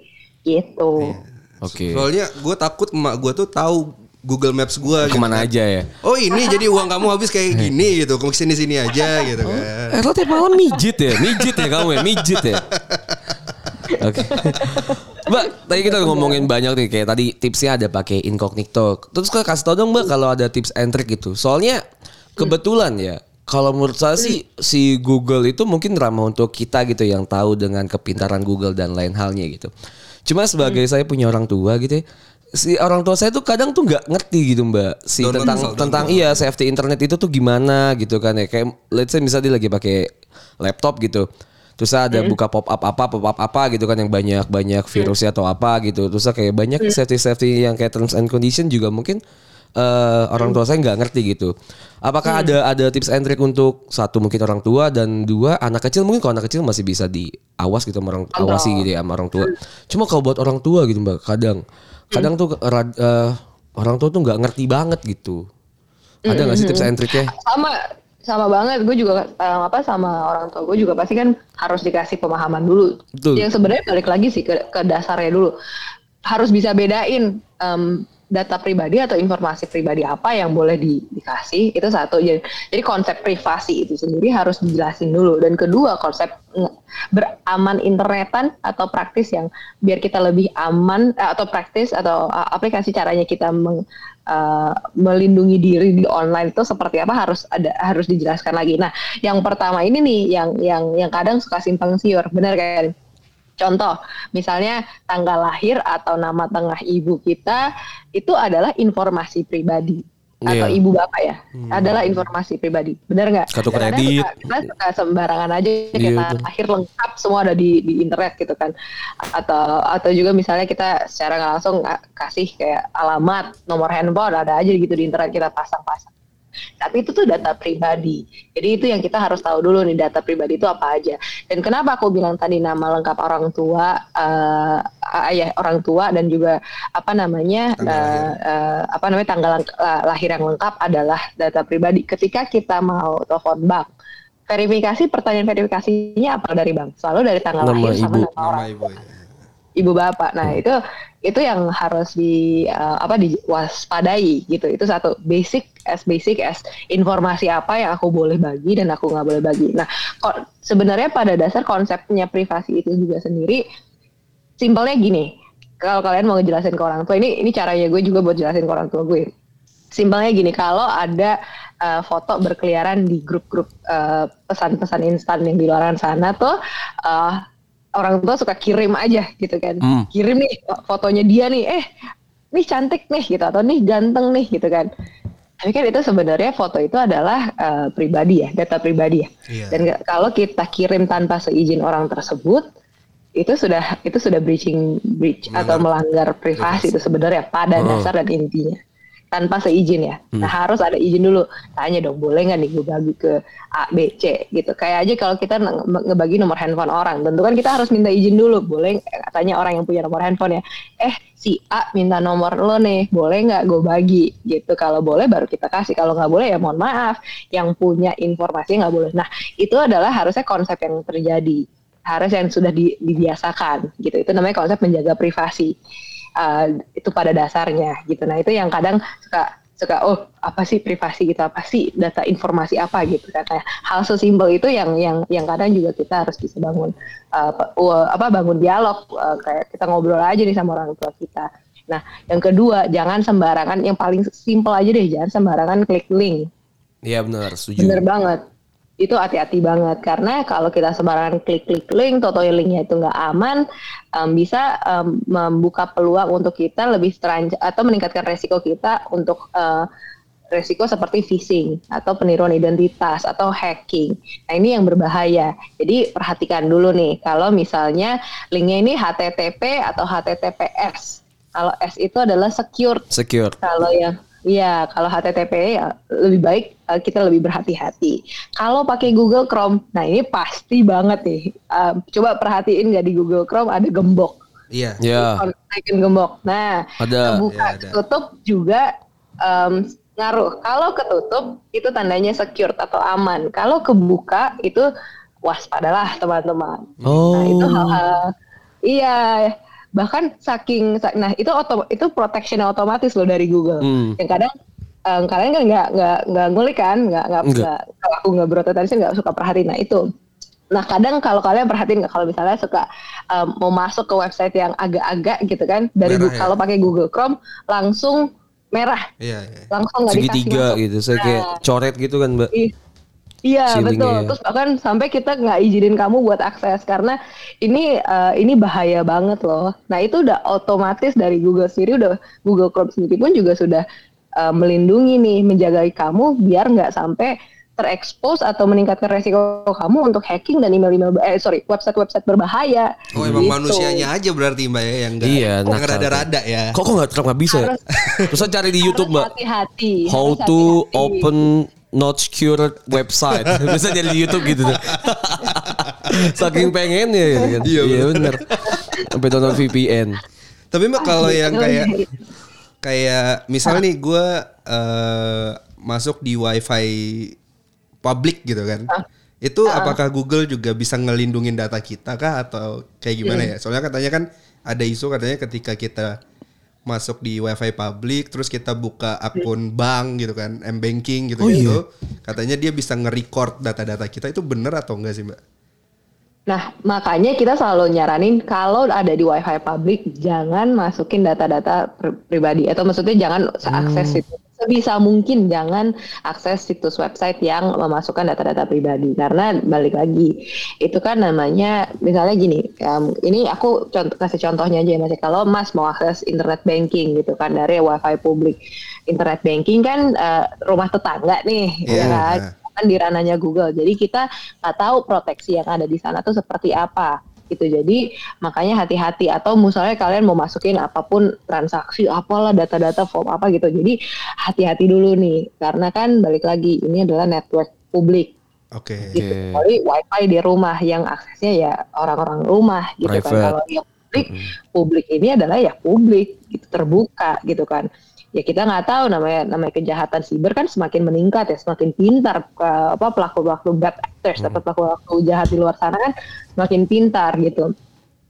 gitu. Yeah. Oke. Okay. Soalnya gue takut emak gue tuh tahu Google Maps gue gitu ke mana gitu. aja ya oh ini jadi uang kamu habis kayak gini gitu ke sini sini aja gitu kan eh lo tiap malam mijit ya mijit ya kamu ya mijit ya Oke. Okay. Mbak, tadi kita ngomongin banyak nih kayak tadi tipsnya ada pakai incognito. Terus kau kasih tau dong Mbak kalau ada tips and trick gitu. Soalnya kebetulan ya kalau menurut saya sih si Google itu mungkin ramah untuk kita gitu yang tahu dengan kepintaran Google dan lain halnya gitu. Cuma sebagai hmm. saya punya orang tua gitu ya, si orang tua saya tuh kadang tuh nggak ngerti gitu mbak. Si download tentang tentang iya safety internet itu tuh gimana gitu kan ya. Kayak let's say misalnya dia lagi pakai laptop gitu terus ada hmm. buka pop up apa pop up apa gitu kan yang banyak banyak virusnya atau apa gitu. Terus kayak banyak hmm. safety safety yang kayak terms and condition juga mungkin uh, orang tua saya nggak ngerti gitu. Apakah hmm. ada ada tips and trick untuk satu mungkin orang tua dan dua anak kecil mungkin kalau anak kecil masih bisa diawas gitu sama orang awasi gitu ya sama orang tua. Cuma kalau buat orang tua gitu mbak kadang kadang tuh uh, orang tua tuh nggak ngerti banget gitu. Ada nggak sih tips and triknya sama sama banget. Gue juga um, apa sama orang tua gue juga pasti kan harus dikasih pemahaman dulu. Betul. yang sebenarnya balik lagi sih ke, ke dasarnya dulu. Harus bisa bedain um, data pribadi atau informasi pribadi apa yang boleh di, dikasih itu satu jadi, jadi konsep privasi itu sendiri harus dijelasin dulu dan kedua konsep beraman internetan atau praktis yang biar kita lebih aman eh, atau praktis atau uh, aplikasi caranya kita meng, uh, melindungi diri di online itu seperti apa harus ada harus dijelaskan lagi. Nah, yang pertama ini nih yang yang yang kadang suka simpang siur, benar kan? Contoh, misalnya tanggal lahir atau nama tengah ibu kita itu adalah informasi pribadi. atau ibu bapak ya? Hmm. adalah informasi pribadi. Benar nggak? Kartu kredit. kita, kita suka sembarangan aja iya, kita akhir lengkap semua ada di di internet gitu kan. Atau atau juga misalnya kita secara langsung kasih kayak alamat nomor handphone ada aja gitu di internet kita pasang-pasang tapi itu tuh data pribadi. Jadi itu yang kita harus tahu dulu nih data pribadi itu apa aja. Dan kenapa aku bilang tadi nama lengkap orang tua, uh, ayah orang tua dan juga apa namanya uh, uh, apa namanya tanggal lahir yang lengkap adalah data pribadi. Ketika kita mau telepon bank, verifikasi pertanyaan verifikasinya apa dari bank? Selalu dari tanggal nama lahir ibu. sama nama orang. Nama ibu, ya ibu bapak. Nah, hmm. itu itu yang harus di uh, apa diwaspadai gitu. Itu satu basic as basic as informasi apa yang aku boleh bagi dan aku nggak boleh bagi. Nah, kok sebenarnya pada dasar konsepnya privasi itu juga sendiri simpelnya gini. Kalau kalian mau ngejelasin ke orang tua ini ini caranya gue juga buat jelasin ke orang tua gue. Simpelnya gini, kalau ada uh, foto berkeliaran di grup-grup uh, pesan-pesan instan yang di luar sana tuh uh, orang tua suka kirim aja gitu kan hmm. kirim nih fotonya dia nih eh nih cantik nih gitu atau nih ganteng nih gitu kan tapi kan itu sebenarnya foto itu adalah uh, pribadi ya data pribadi ya yeah. dan kalau kita kirim tanpa seizin orang tersebut itu sudah itu sudah breaching breach melanggar. atau melanggar privasi itu sebenarnya pada oh. dasar dan intinya tanpa seizin ya. Hmm. Nah harus ada izin dulu. Tanya dong, boleh nggak nih gue bagi ke A, B, C gitu. Kayak aja kalau kita ngebagi nomor handphone orang, tentu kan kita harus minta izin dulu. Boleh tanya orang yang punya nomor handphone ya. Eh si A minta nomor lo nih, boleh nggak gue bagi gitu. Kalau boleh baru kita kasih. Kalau nggak boleh ya mohon maaf. Yang punya informasi nggak boleh. Nah itu adalah harusnya konsep yang terjadi harus yang sudah dibiasakan gitu. Itu namanya konsep menjaga privasi uh, itu pada dasarnya gitu. Nah itu yang kadang suka suka oh apa sih privasi gitu? Apa sih data informasi apa? gitu kayak hal sesimpel itu yang yang yang kadang juga kita harus bisa bangun uh, apa bangun dialog uh, kayak kita ngobrol aja nih sama orang tua kita. Nah yang kedua jangan sembarangan yang paling simpel aja deh jangan sembarangan klik link. Iya benar, setuju. Bener banget itu hati-hati banget karena kalau kita sembarangan klik-klik link, toto linknya itu nggak aman, um, bisa um, membuka peluang untuk kita lebih terancam atau meningkatkan resiko kita untuk uh, resiko seperti phishing atau peniruan identitas atau hacking. Nah ini yang berbahaya. Jadi perhatikan dulu nih kalau misalnya linknya ini HTTP atau HTTPS. Kalau S itu adalah secure. Secure. Kalau yang Iya, kalau HTTP ya lebih baik uh, kita lebih berhati-hati. Kalau pakai Google Chrome, nah ini pasti banget nih. Uh, coba perhatiin nggak di Google Chrome ada gembok. Iya. Iya. Icon gembok. Nah, ada. Buka ya, tutup juga um, ngaruh. Kalau ketutup itu tandanya secure atau aman. Kalau kebuka itu waspadalah teman-teman. Oh. Nah, itu hal-hal Iya, bahkan saking nah itu otom, itu protection otomatis loh dari Google hmm. yang kadang um, kalian kan nggak nggak nggak ngulik kan nggak nggak kalau aku nggak berotomatis nggak suka perhatiin nah itu nah kadang kalau kalian perhatiin nggak kalau misalnya suka um, mau masuk ke website yang agak-agak gitu kan dari merah, ya? kalau pakai Google Chrome langsung merah iya, iya. langsung nggak dikasih tiga gitu saya kayak nah, coret gitu kan mbak Iya betul. Ya. Terus bahkan sampai kita nggak izinin kamu buat akses karena ini uh, ini bahaya banget loh. Nah itu udah otomatis dari Google sendiri udah Google Chrome sendiri pun juga sudah uh, melindungi nih menjaga kamu biar nggak sampai terekspos atau meningkatkan resiko kamu untuk hacking dan email-email eh sorry website-website berbahaya. Oh emang gitu. manusianya aja berarti mbak ya yang nggak iya, nah, rada-rada ya. Kok kok nggak nggak bisa? Ya? Terus cari di YouTube mbak. Hati-hati. How to hati-hati. open not secured website. <laughs> Bisa jadi di YouTube gitu tuh. <laughs> Saking pengen ya gitu kan. Iya, iya bener. Sampai download VPN. Tapi mbak kalau yang kayak kayak misalnya nih gue uh, masuk di wifi publik gitu kan. Itu uh. apakah Google juga bisa ngelindungin data kita kah atau kayak gimana hmm. ya? Soalnya katanya kan ada isu katanya ketika kita masuk di wifi publik terus kita buka akun bank gitu kan m banking gitu oh, gitu iya? katanya dia bisa nge-record data-data kita itu bener atau enggak sih mbak? Nah makanya kita selalu nyaranin kalau ada di wifi publik jangan masukin data-data pribadi. Atau maksudnya jangan akses hmm. itu sebisa mungkin jangan akses situs website yang memasukkan data-data pribadi. Karena balik lagi itu kan namanya misalnya gini um, ini aku contoh, kasih contohnya aja ya mas. Kalau mas mau akses internet banking gitu kan dari wifi publik internet banking kan uh, rumah tetangga nih yeah. ya kan kan di ranahnya Google jadi kita nggak tahu proteksi yang ada di sana tuh seperti apa gitu. Jadi makanya hati-hati atau misalnya kalian mau masukin apa pun transaksi apalah data-data form apa gitu. Jadi hati-hati dulu nih karena kan balik lagi ini adalah network publik. Oke. Okay. Gitu. Jadi wifi di rumah yang aksesnya ya orang-orang rumah gitu kan. Private. kan. Kalau yang publik, hmm. publik ini adalah ya publik gitu terbuka gitu kan ya kita nggak tahu namanya namanya kejahatan siber kan semakin meningkat ya semakin pintar ke, apa pelaku pelaku bad actors hmm. atau pelaku pelaku jahat di luar sana kan semakin pintar gitu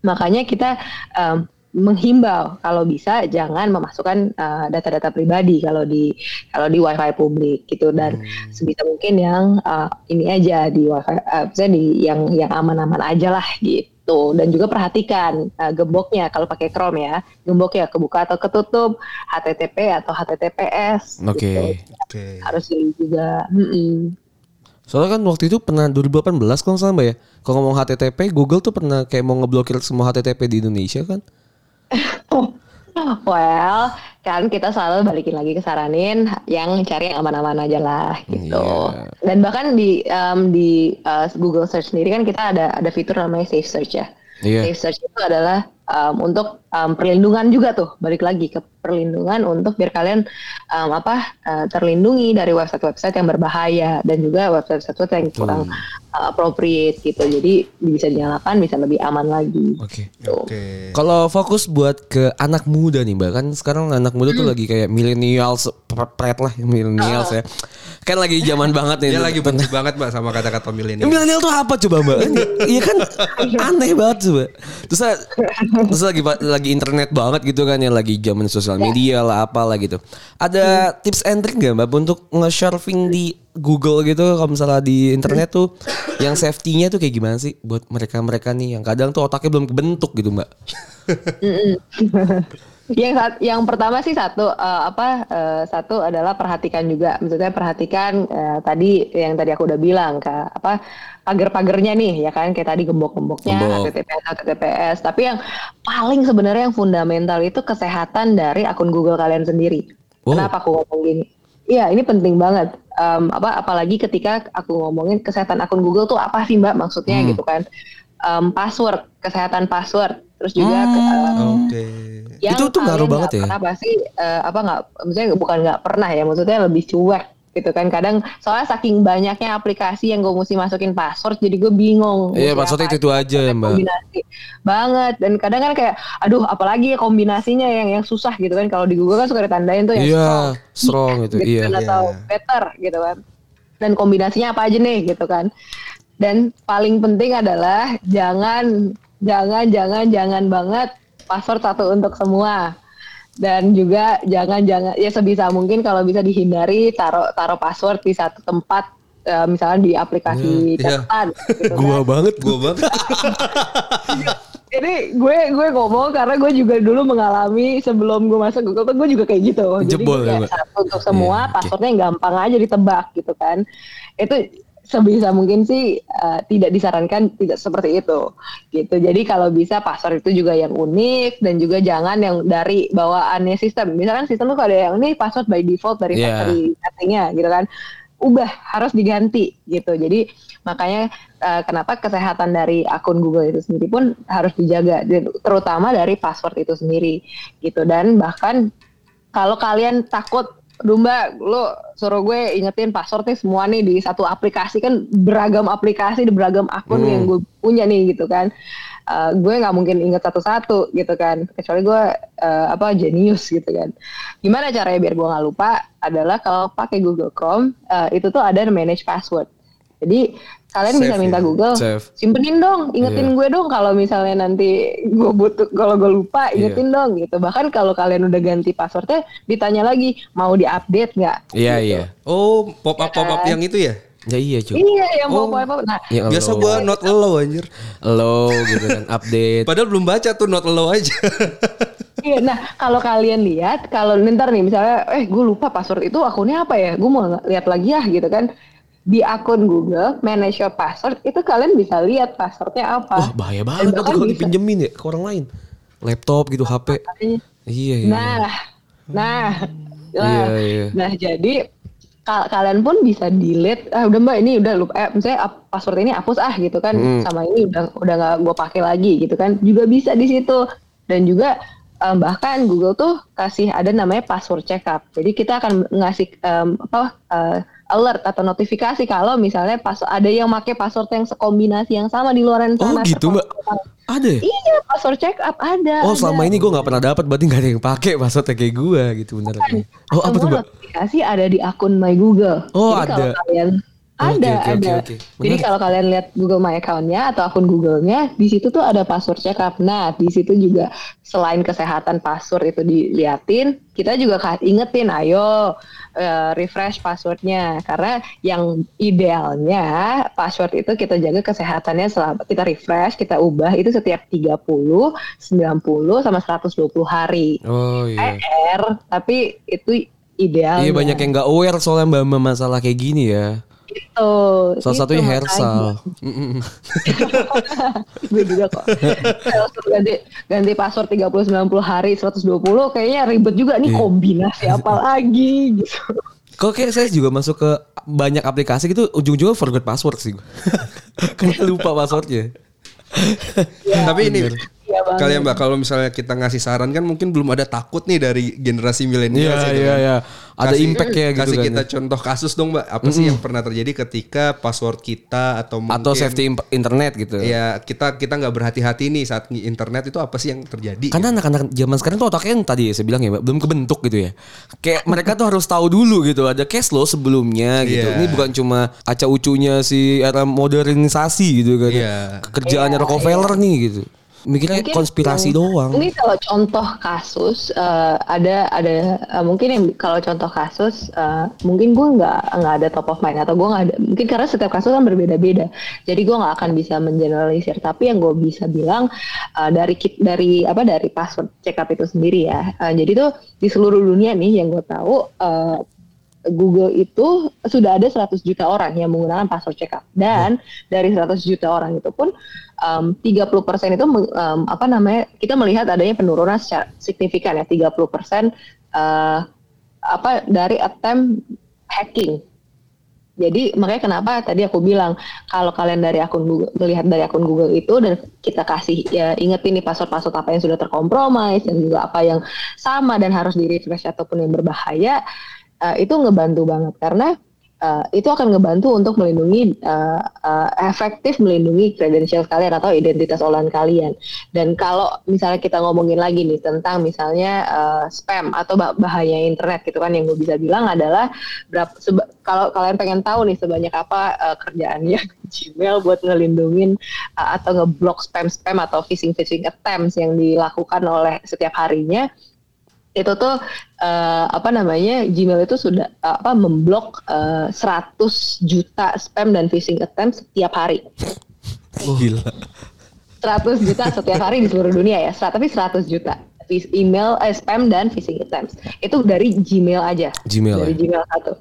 makanya kita um, menghimbau kalau bisa jangan memasukkan data data-data pribadi kalau di kalau di wifi publik gitu dan hmm. sebisa mungkin yang uh, ini aja di wifi uh, di yang yang aman-aman aja lah gitu gitu dan juga perhatikan uh, gemboknya kalau pakai Chrome ya gemboknya kebuka atau ketutup HTTP atau HTTPS oke okay. gitu. okay. harus ini juga mm -mm. Soalnya kan waktu itu pernah 2018 kalau sama ya. Kalau ngomong HTTP, Google tuh pernah kayak mau ngeblokir semua HTTP di Indonesia kan? <laughs> Well, kan kita selalu balikin lagi ke saranin yang cari yang aman-aman aja lah gitu. Yeah. Dan bahkan di um, di uh, Google Search sendiri kan kita ada ada fitur namanya Safe Search ya. Yeah. Safe Search itu adalah um, untuk um, perlindungan juga tuh balik lagi ke perlindungan untuk biar kalian um, apa uh, terlindungi dari website-website yang berbahaya dan juga website-website yang kurang hmm. uh, appropriate gitu jadi bisa dinyalakan bisa lebih aman lagi. Oke. Okay. Gitu. Okay. Kalau fokus buat ke anak muda nih mbak kan sekarang anak muda hmm. tuh lagi kayak millennials pret lah millennials uh. ya kan lagi zaman banget nih. Dia lagi benci banget mbak sama kata-kata milenial. Milenial tuh apa coba mbak? Iya kan aneh banget coba. Terus terus lagi lagi internet banget gitu kan ya lagi zaman sosial media lah apalah gitu. Ada hmm. tips and trick gak mbak untuk nge-surfing di Google gitu kalau misalnya di internet tuh yang safety-nya tuh kayak gimana sih buat mereka-mereka nih yang kadang tuh otaknya belum kebentuk gitu mbak. <laughs> yang yang pertama sih satu uh, apa uh, satu adalah perhatikan juga maksudnya perhatikan uh, tadi yang tadi aku udah bilang ke apa pagar-pagarnya nih ya kan kayak tadi gembok-gemboknya Gembok. HTTPS HTTPS tapi yang paling sebenarnya yang fundamental itu kesehatan dari akun Google kalian sendiri oh. kenapa aku ngomong gini Iya, ini penting banget. Um, apa apalagi ketika aku ngomongin kesehatan akun Google tuh apa sih Mbak maksudnya hmm. gitu kan? Um, password, kesehatan password, terus juga hmm. um, okay yang itu tuh ngaruh banget ya? kenapa sih uh, apa nggak maksudnya bukan nggak pernah ya maksudnya lebih cuek gitu kan. Kadang soalnya saking banyaknya aplikasi yang gue mesti masukin password jadi gue bingung iya password itu itu aja ya mbak. kombinasi banget. Dan kadang kan kayak aduh apalagi kombinasinya yang yang susah gitu kan. Kalau di Google kan suka ditandain tuh yang iya, strong, strong itu gitu, iya atau yeah. better gitu kan. Dan kombinasinya apa aja nih gitu kan. Dan paling penting adalah jangan jangan jangan jangan banget password satu untuk semua dan juga jangan jangan ya sebisa mungkin kalau bisa dihindari taruh taruh password di satu tempat uh, misalnya di aplikasi yeah, catatan yeah. gitu <laughs> gua kan. banget gua banget <laughs> Jadi gue gue ngomong karena gue juga dulu mengalami sebelum gue masuk Google tuh gue juga kayak gitu. Jebol Jadi ya, satu untuk semua yeah, passwordnya okay. gampang aja ditebak gitu kan. Itu sebisa mungkin sih uh, tidak disarankan tidak seperti itu gitu. Jadi kalau bisa password itu juga yang unik dan juga jangan yang dari bawaannya sistem. Misalkan sistem tuh ada yang ini password by default dari yeah. dari settingnya gitu kan. Ubah harus diganti gitu. Jadi makanya uh, kenapa kesehatan dari akun Google itu sendiri pun harus dijaga terutama dari password itu sendiri gitu. Dan bahkan kalau kalian takut Dumba, lo suruh gue ingetin password nih semua nih di satu aplikasi kan beragam aplikasi di beragam akun hmm. yang gue punya nih gitu kan. Uh, gue nggak mungkin inget satu-satu gitu kan, kecuali gue uh, apa jenius gitu kan. Gimana caranya biar gue nggak lupa? Adalah kalau pakai Google Chrome uh, itu tuh ada manage password. Jadi kalian Save bisa minta ya. Google Save. simpenin dong ingetin yeah. gue dong kalau misalnya nanti gue butuh kalau gue lupa iya. ingetin yeah. dong gitu bahkan kalau kalian udah ganti passwordnya ditanya lagi mau diupdate nggak iya yeah, iya yeah. oh pop up pop up yang itu ya Ya iya cuy. Iya yang oh. pop up. Nah, ya, biasa gue not low anjir. Low gitu kan update. Padahal belum baca tuh not low aja. <laughs> Iya, nah kalau kalian lihat, kalau ntar nih misalnya, eh gue lupa password itu akunnya apa ya, gue mau lihat lagi ya gitu kan. Di akun Google, manage your password, itu kalian bisa lihat passwordnya apa. Wah bahaya banget tuh kalau dipinjemin ya ke orang lain. Laptop gitu, HP. Iya, iya. Nah, nah, nah, Iya, iya. nah jadi kal- kalian pun bisa delete ah udah mbak ini udah lupa eh, misalnya password ini hapus ah gitu kan Hmm. sama ini udah udah nggak gue pakai lagi gitu kan juga bisa di situ dan juga em, bahkan Google tuh kasih ada namanya password checkup jadi kita akan ngasih em, apa eh, alert atau notifikasi kalau misalnya pas ada yang pakai password yang sekombinasi yang sama di luar Oh sana gitu mbak. Ada ya? iya password checkup ada Oh ada. selama ini gue nggak pernah dapat berarti nggak ada yang pakai passwordnya kayak gue gitu bener. Oh apa tuh mbak? notifikasi ada di akun My Google. Oh, Jadi kalau ada. kalian Oke, ada oke, ada. oke, oke. Jadi kalau kalian lihat Google My Account-nya atau akun Google-nya, di situ tuh ada password checkup. Nah, di situ juga selain kesehatan password itu diliatin, kita juga ingetin, ayo eh, refresh passwordnya. Karena yang idealnya password itu kita jaga kesehatannya selama kita refresh, kita ubah itu setiap 30, 90 sama 120 hari. Oh iya. PR, tapi itu ideal. Iya banyak yang nggak aware soalnya mbak masalah kayak gini ya. Itu. Salah itu satunya. Hersal. Gue <laughs> juga kok. Ganti, ganti password 30 90 hari 120 kayaknya ribet juga nih Iya. kombinasi apa <laughs> lagi gitu. Kok kayak saya juga masuk ke banyak aplikasi gitu ujung-ujungnya forget password sih gue. <laughs> Karena lupa passwordnya. Tapi ini Iya banget. kalian mbak kalau misalnya kita ngasih saran kan mungkin belum ada takut nih dari generasi milenial Iya gitu iya kan. iya. Ada Kasih- impact-nya gitu Kasih kan. kita contoh kasus dong mbak. Apa sih yang pernah terjadi ketika password kita atau mungkin Atau safety internet gitu. Ya kita kita nggak berhati-hati nih saat internet itu apa sih yang terjadi? Karena anak-anak zaman sekarang tuh otaknya yang tadi saya bilang ya, Mbak, belum kebentuk gitu ya. Kayak <laughs> mereka tuh harus tahu dulu gitu, ada cash loh sebelumnya gitu. Iya. Ini bukan cuma acak ucunya si era modernisasi gitu kan. Iya. Kerjaannya Rockefeller nih gitu. Mikirnya Mungkin konspirasi yang- doang. Mungkin kalau contoh kasus eh, ada ada eh, mungkin yang kalau contoh kasus eh, mungkin gue nggak nggak ada top of mind atau gue nggak ada mungkin karena setiap kasus kan berbeda-beda. Jadi gue nggak akan bisa mengeneralisir. Tapi yang gue bisa bilang eh, dari kit dari apa dari password checkup itu sendiri ya. Eh, jadi tuh di seluruh dunia nih yang gue tahu eh, Google itu sudah ada 100 juta orang yang menggunakan password checkup dan dari 100 juta orang itu pun um, 30% itu meng- um, apa namanya kita melihat adanya penurunan secara signifikan ya 30% uh, apa dari attempt hacking. Jadi makanya kenapa tadi aku bilang kalau kalian dari akun Google melihat dari akun Google itu dan kita kasih ya ingetin nih password-password apa yang sudah terkompromis dan juga apa yang sama dan harus di refresh ataupun yang berbahaya eh, itu ngebantu banget karena eh, itu akan ngebantu untuk melindungi eh, eh, efektif melindungi kredensial kalian atau identitas online kalian. Dan kalau misalnya kita ngomongin lagi nih tentang misalnya eh, spam atau bah- bahaya internet gitu kan yang gue bisa bilang adalah berapa kalau kalian pengen tahu nih sebanyak apa eh, kerjaannya <laughs> Gmail buat ngelindungin eh, atau ngeblok spam-spam atau phishing-phishing attempts yang dilakukan oleh setiap harinya itu tuh eh, apa namanya Gmail itu sudah eh, apa memblok eh, 100 juta spam dan phishing attempt setiap hari. Gila. 100 juta setiap hari di seluruh dunia ya. Tapi 100 juta email eh, spam dan phishing attempts. Itu dari Gmail aja. Gmail dari ya? Gmail satu.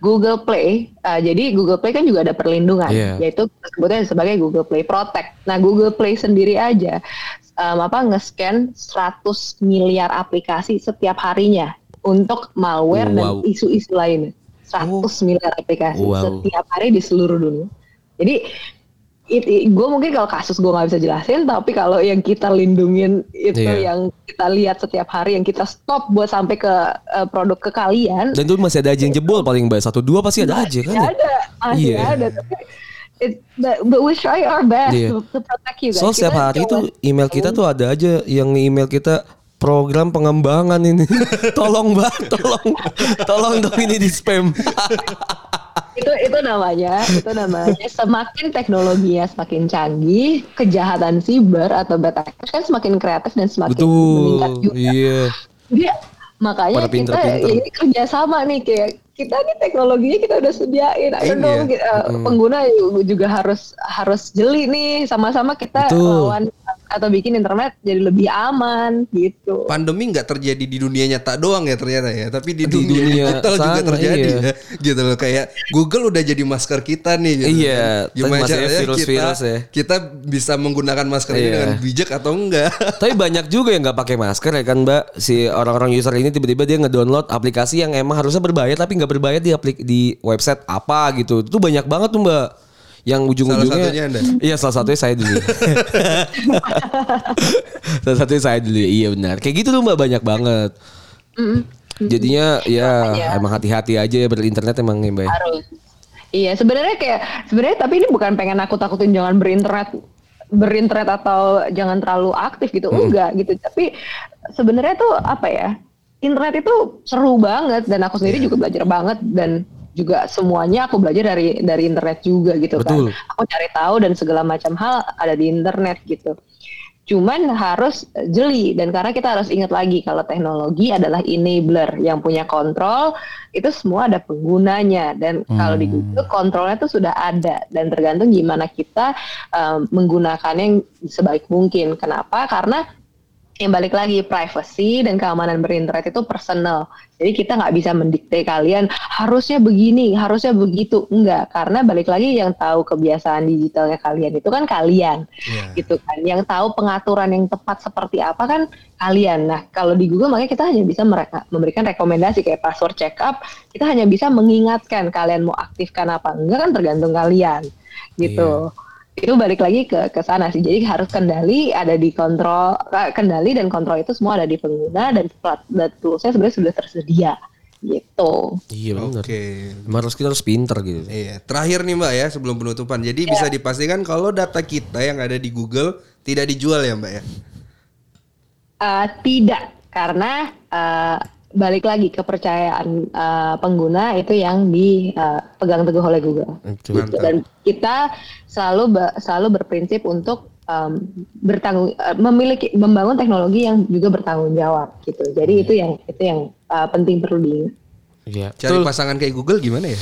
Google Play, eh, jadi Google Play kan juga ada perlindungan, Iya. yaitu sebutnya sebagai Google Play Protect. Nah Google Play sendiri aja em, apa nge-scan 100 miliar aplikasi setiap harinya untuk malware Wow. dan isu-isu lainnya. 100 miliar aplikasi Wow. setiap hari di seluruh dunia. Jadi gue mungkin kalau kasus gue nggak bisa jelasin, tapi kalau yang kita lindungin itu Iya. yang kita lihat setiap hari, yang kita stop buat sampai ke eh, produk ke kalian, Dan tuh masih ada aja yang jebol paling baik satu dua pasti ada aja kan. masih ya? ada, masih Iya. ada. Tapi it, but, but we try our best Iya. to, to protect you guys. So setiap Kita hari coba- tuh email kita tuh ada aja yang email kita program pengembangan ini. <laughs> tolong mbak, tolong, tolong dong ini di spam. <laughs> itu itu namanya itu namanya semakin teknologinya semakin canggih kejahatan siber atau bad actors kan semakin kreatif dan semakin meningkat Betul, juga iya. Jadi makanya Pada kita pinter-pinter. ini kerjasama nih kayak kita nih teknologinya kita udah sediain ayo Iya. dong kita- pengguna juga harus harus jeli nih sama-sama kita Betul. lawan atau bikin internet jadi lebih aman gitu. Pandemi nggak terjadi di dunia nyata doang ya ternyata ya, tapi di, Di dunia, dunia digital juga sana, terjadi iya. ya. Gitu loh kayak Google udah jadi masker kita nih gitu. Iya. Gimana caranya virus-virus kita, ya. kita bisa menggunakan masker ini Iya. dengan bijak atau enggak? <laughs> Tapi banyak juga yang nggak pakai masker ya kan Mbak. Si orang-orang user ini tiba-tiba dia ngedownload aplikasi yang emang harusnya berbayar tapi nggak berbayar di aplik di website apa gitu. Itu banyak banget tuh Mbak. Yang ujung-ujungnya Salah satunya Anda? Iya salah satunya saya dulu. <laughs> salah satunya saya dulu. Iya benar. Kayak gitu tuh Mbak banyak banget. Jadinya ya Makanya. emang hati-hati aja ya berinternet emang ya Mbak. ya. harus iya sebenarnya kayak sebenarnya tapi ini bukan pengen aku takutin jangan berinternet berinternet atau jangan terlalu aktif gitu enggak gitu tapi sebenarnya tuh apa ya internet itu seru banget dan aku sendiri juga belajar banget dan juga semuanya aku belajar dari dari internet juga gitu Betul. kan aku cari tahu dan segala macam hal ada di internet gitu Cuman harus jeli dan karena kita harus ingat lagi kalau teknologi adalah enabler yang punya kontrol itu semua ada penggunanya dan kalau di Google kontrolnya itu sudah ada dan tergantung gimana kita um, menggunakannya yang sebaik mungkin. Kenapa? Karena yang balik lagi privacy dan keamanan berinternet itu personal. Jadi kita nggak bisa mendikte kalian harusnya begini, harusnya begitu. Enggak, karena balik lagi yang tahu kebiasaan digitalnya kalian itu kan kalian. Iya. Gitu kan. Yang tahu pengaturan yang tepat seperti apa kan kalian. Nah, kalau di Google makanya kita hanya bisa mereka memberikan rekomendasi kayak password checkup, kita hanya bisa mengingatkan kalian mau aktifkan apa enggak kan tergantung kalian. Gitu itu balik lagi ke ke sana sih. Jadi harus kendali ada di kontrol kendali dan kontrol itu semua ada di pengguna dan plat dan toolsnya sebenarnya sudah tersedia gitu. Iya benar. Oke. Emang harus kita harus pinter gitu. Iya, terakhir nih Mbak ya sebelum penutupan. Jadi bisa dipastikan kalau data kita yang ada di Google tidak dijual ya Mbak ya? Eh, tidak karena eh, balik lagi kepercayaan eh, pengguna itu yang dipegang teguh oleh Google. Itu. Gitu. Dan kita selalu selalu berprinsip untuk em, bertanggung eh, memiliki membangun teknologi yang juga bertanggung jawab gitu. Jadi itu yang itu yang eh, penting perlu diingat. Iya. Cari pasangan kayak Google gimana ya?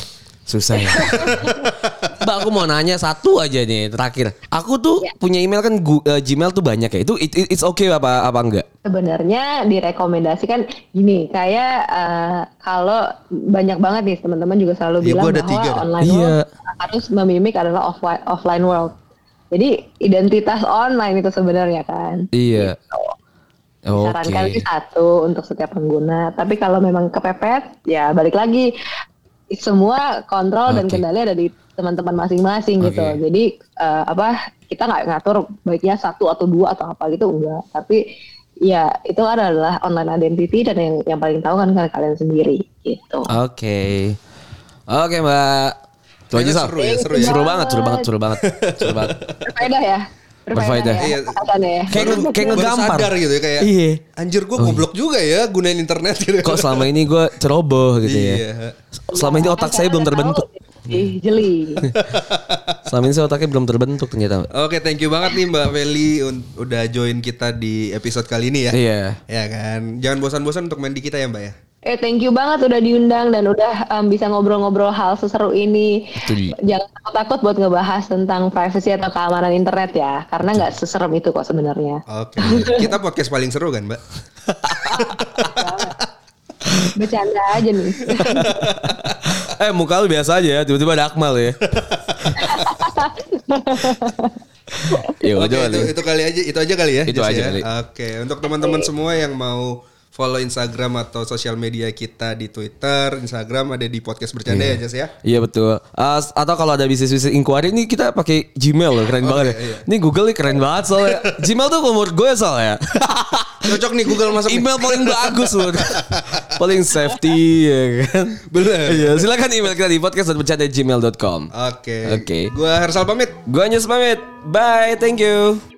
Susah ya. <laughs> Mbak aku mau nanya satu aja nih terakhir. Aku tuh Ya. punya email kan eh, Gmail tuh banyak ya. Itu it- it- it's okay apa apa enggak? Sebenarnya direkomendasikan gini, kayak eh, kalau banyak banget nih teman-teman juga selalu Iya, bilang ada bahwa tiga online Iya. world harus memimik adalah offline offline world. Jadi identitas online itu sebenarnya kan. Iya. Oke. Disarankan sih satu untuk setiap pengguna. Tapi kalau memang kepepet, ya balik lagi semua kontrol dan Oke. kendali ada di teman-teman masing-masing gitu. Oke. Jadi eh, apa kita nggak ngatur baiknya satu atau dua atau apa gitu enggak. Tapi ya itu adalah online identity dan yang yang paling tahu kan kalian sendiri gitu. Oke. Oke, Mbak. Itu aja seru ya, seru ya. Seru banget, seru banget, seru banget. Seru banget. Berfaedah ya. Berfaedah. ya. Iya. ya. Kayak kayak ngegampar. sadar gitu ya kayak Iya. anjir gue goblok juga ya gunain internet gitu. Kok selama ini gue ceroboh gitu Iya. ya. Selama ini otak saya belum terbentuk. Ih, jeli. <laughs> Selama ini saya otaknya belum terbentuk ternyata. Oke, thank you banget nih Mbak Feli udah join kita di episode kali ini ya. Iya. Ya kan. Jangan bosan-bosan untuk main di kita ya Mbak ya. Eh thank you banget udah diundang dan udah um, bisa ngobrol-ngobrol hal seseru ini. Dia. Jangan takut-takut buat ngebahas tentang privacy atau keamanan internet ya, karena nggak seserem itu kok sebenarnya. Oke. kita podcast paling seru kan Mbak? <laughs> Bercanda aja nih. <laughs> Eh muka lu biasa aja ya, tiba-tiba ada Akmal ya. <laughs> ya Oke, itu, kali. itu kali aja, itu aja kali ya. Itu aja ya? kali. Oke, untuk teman-teman semua yang mau follow Instagram atau sosial media kita di Twitter, Instagram ada di podcast bercanda ya Jess ya. Iya betul. Uh, atau kalau ada bisnis-bisnis inquiry ini kita pakai Gmail loh, keren banget ya. iya. Ini Google nih keren banget soalnya. Gmail tuh menurut gue soalnya. <laughs> Cocok nih Google masuk nih. email paling bagus loh. <laughs> paling safety ya kan. Bener. Iya, silakan email kita di podcast.bercanda@gmail.com. Oke. Oke. Gua Hersal pamit. Gue Anyes pamit. Bye, thank you.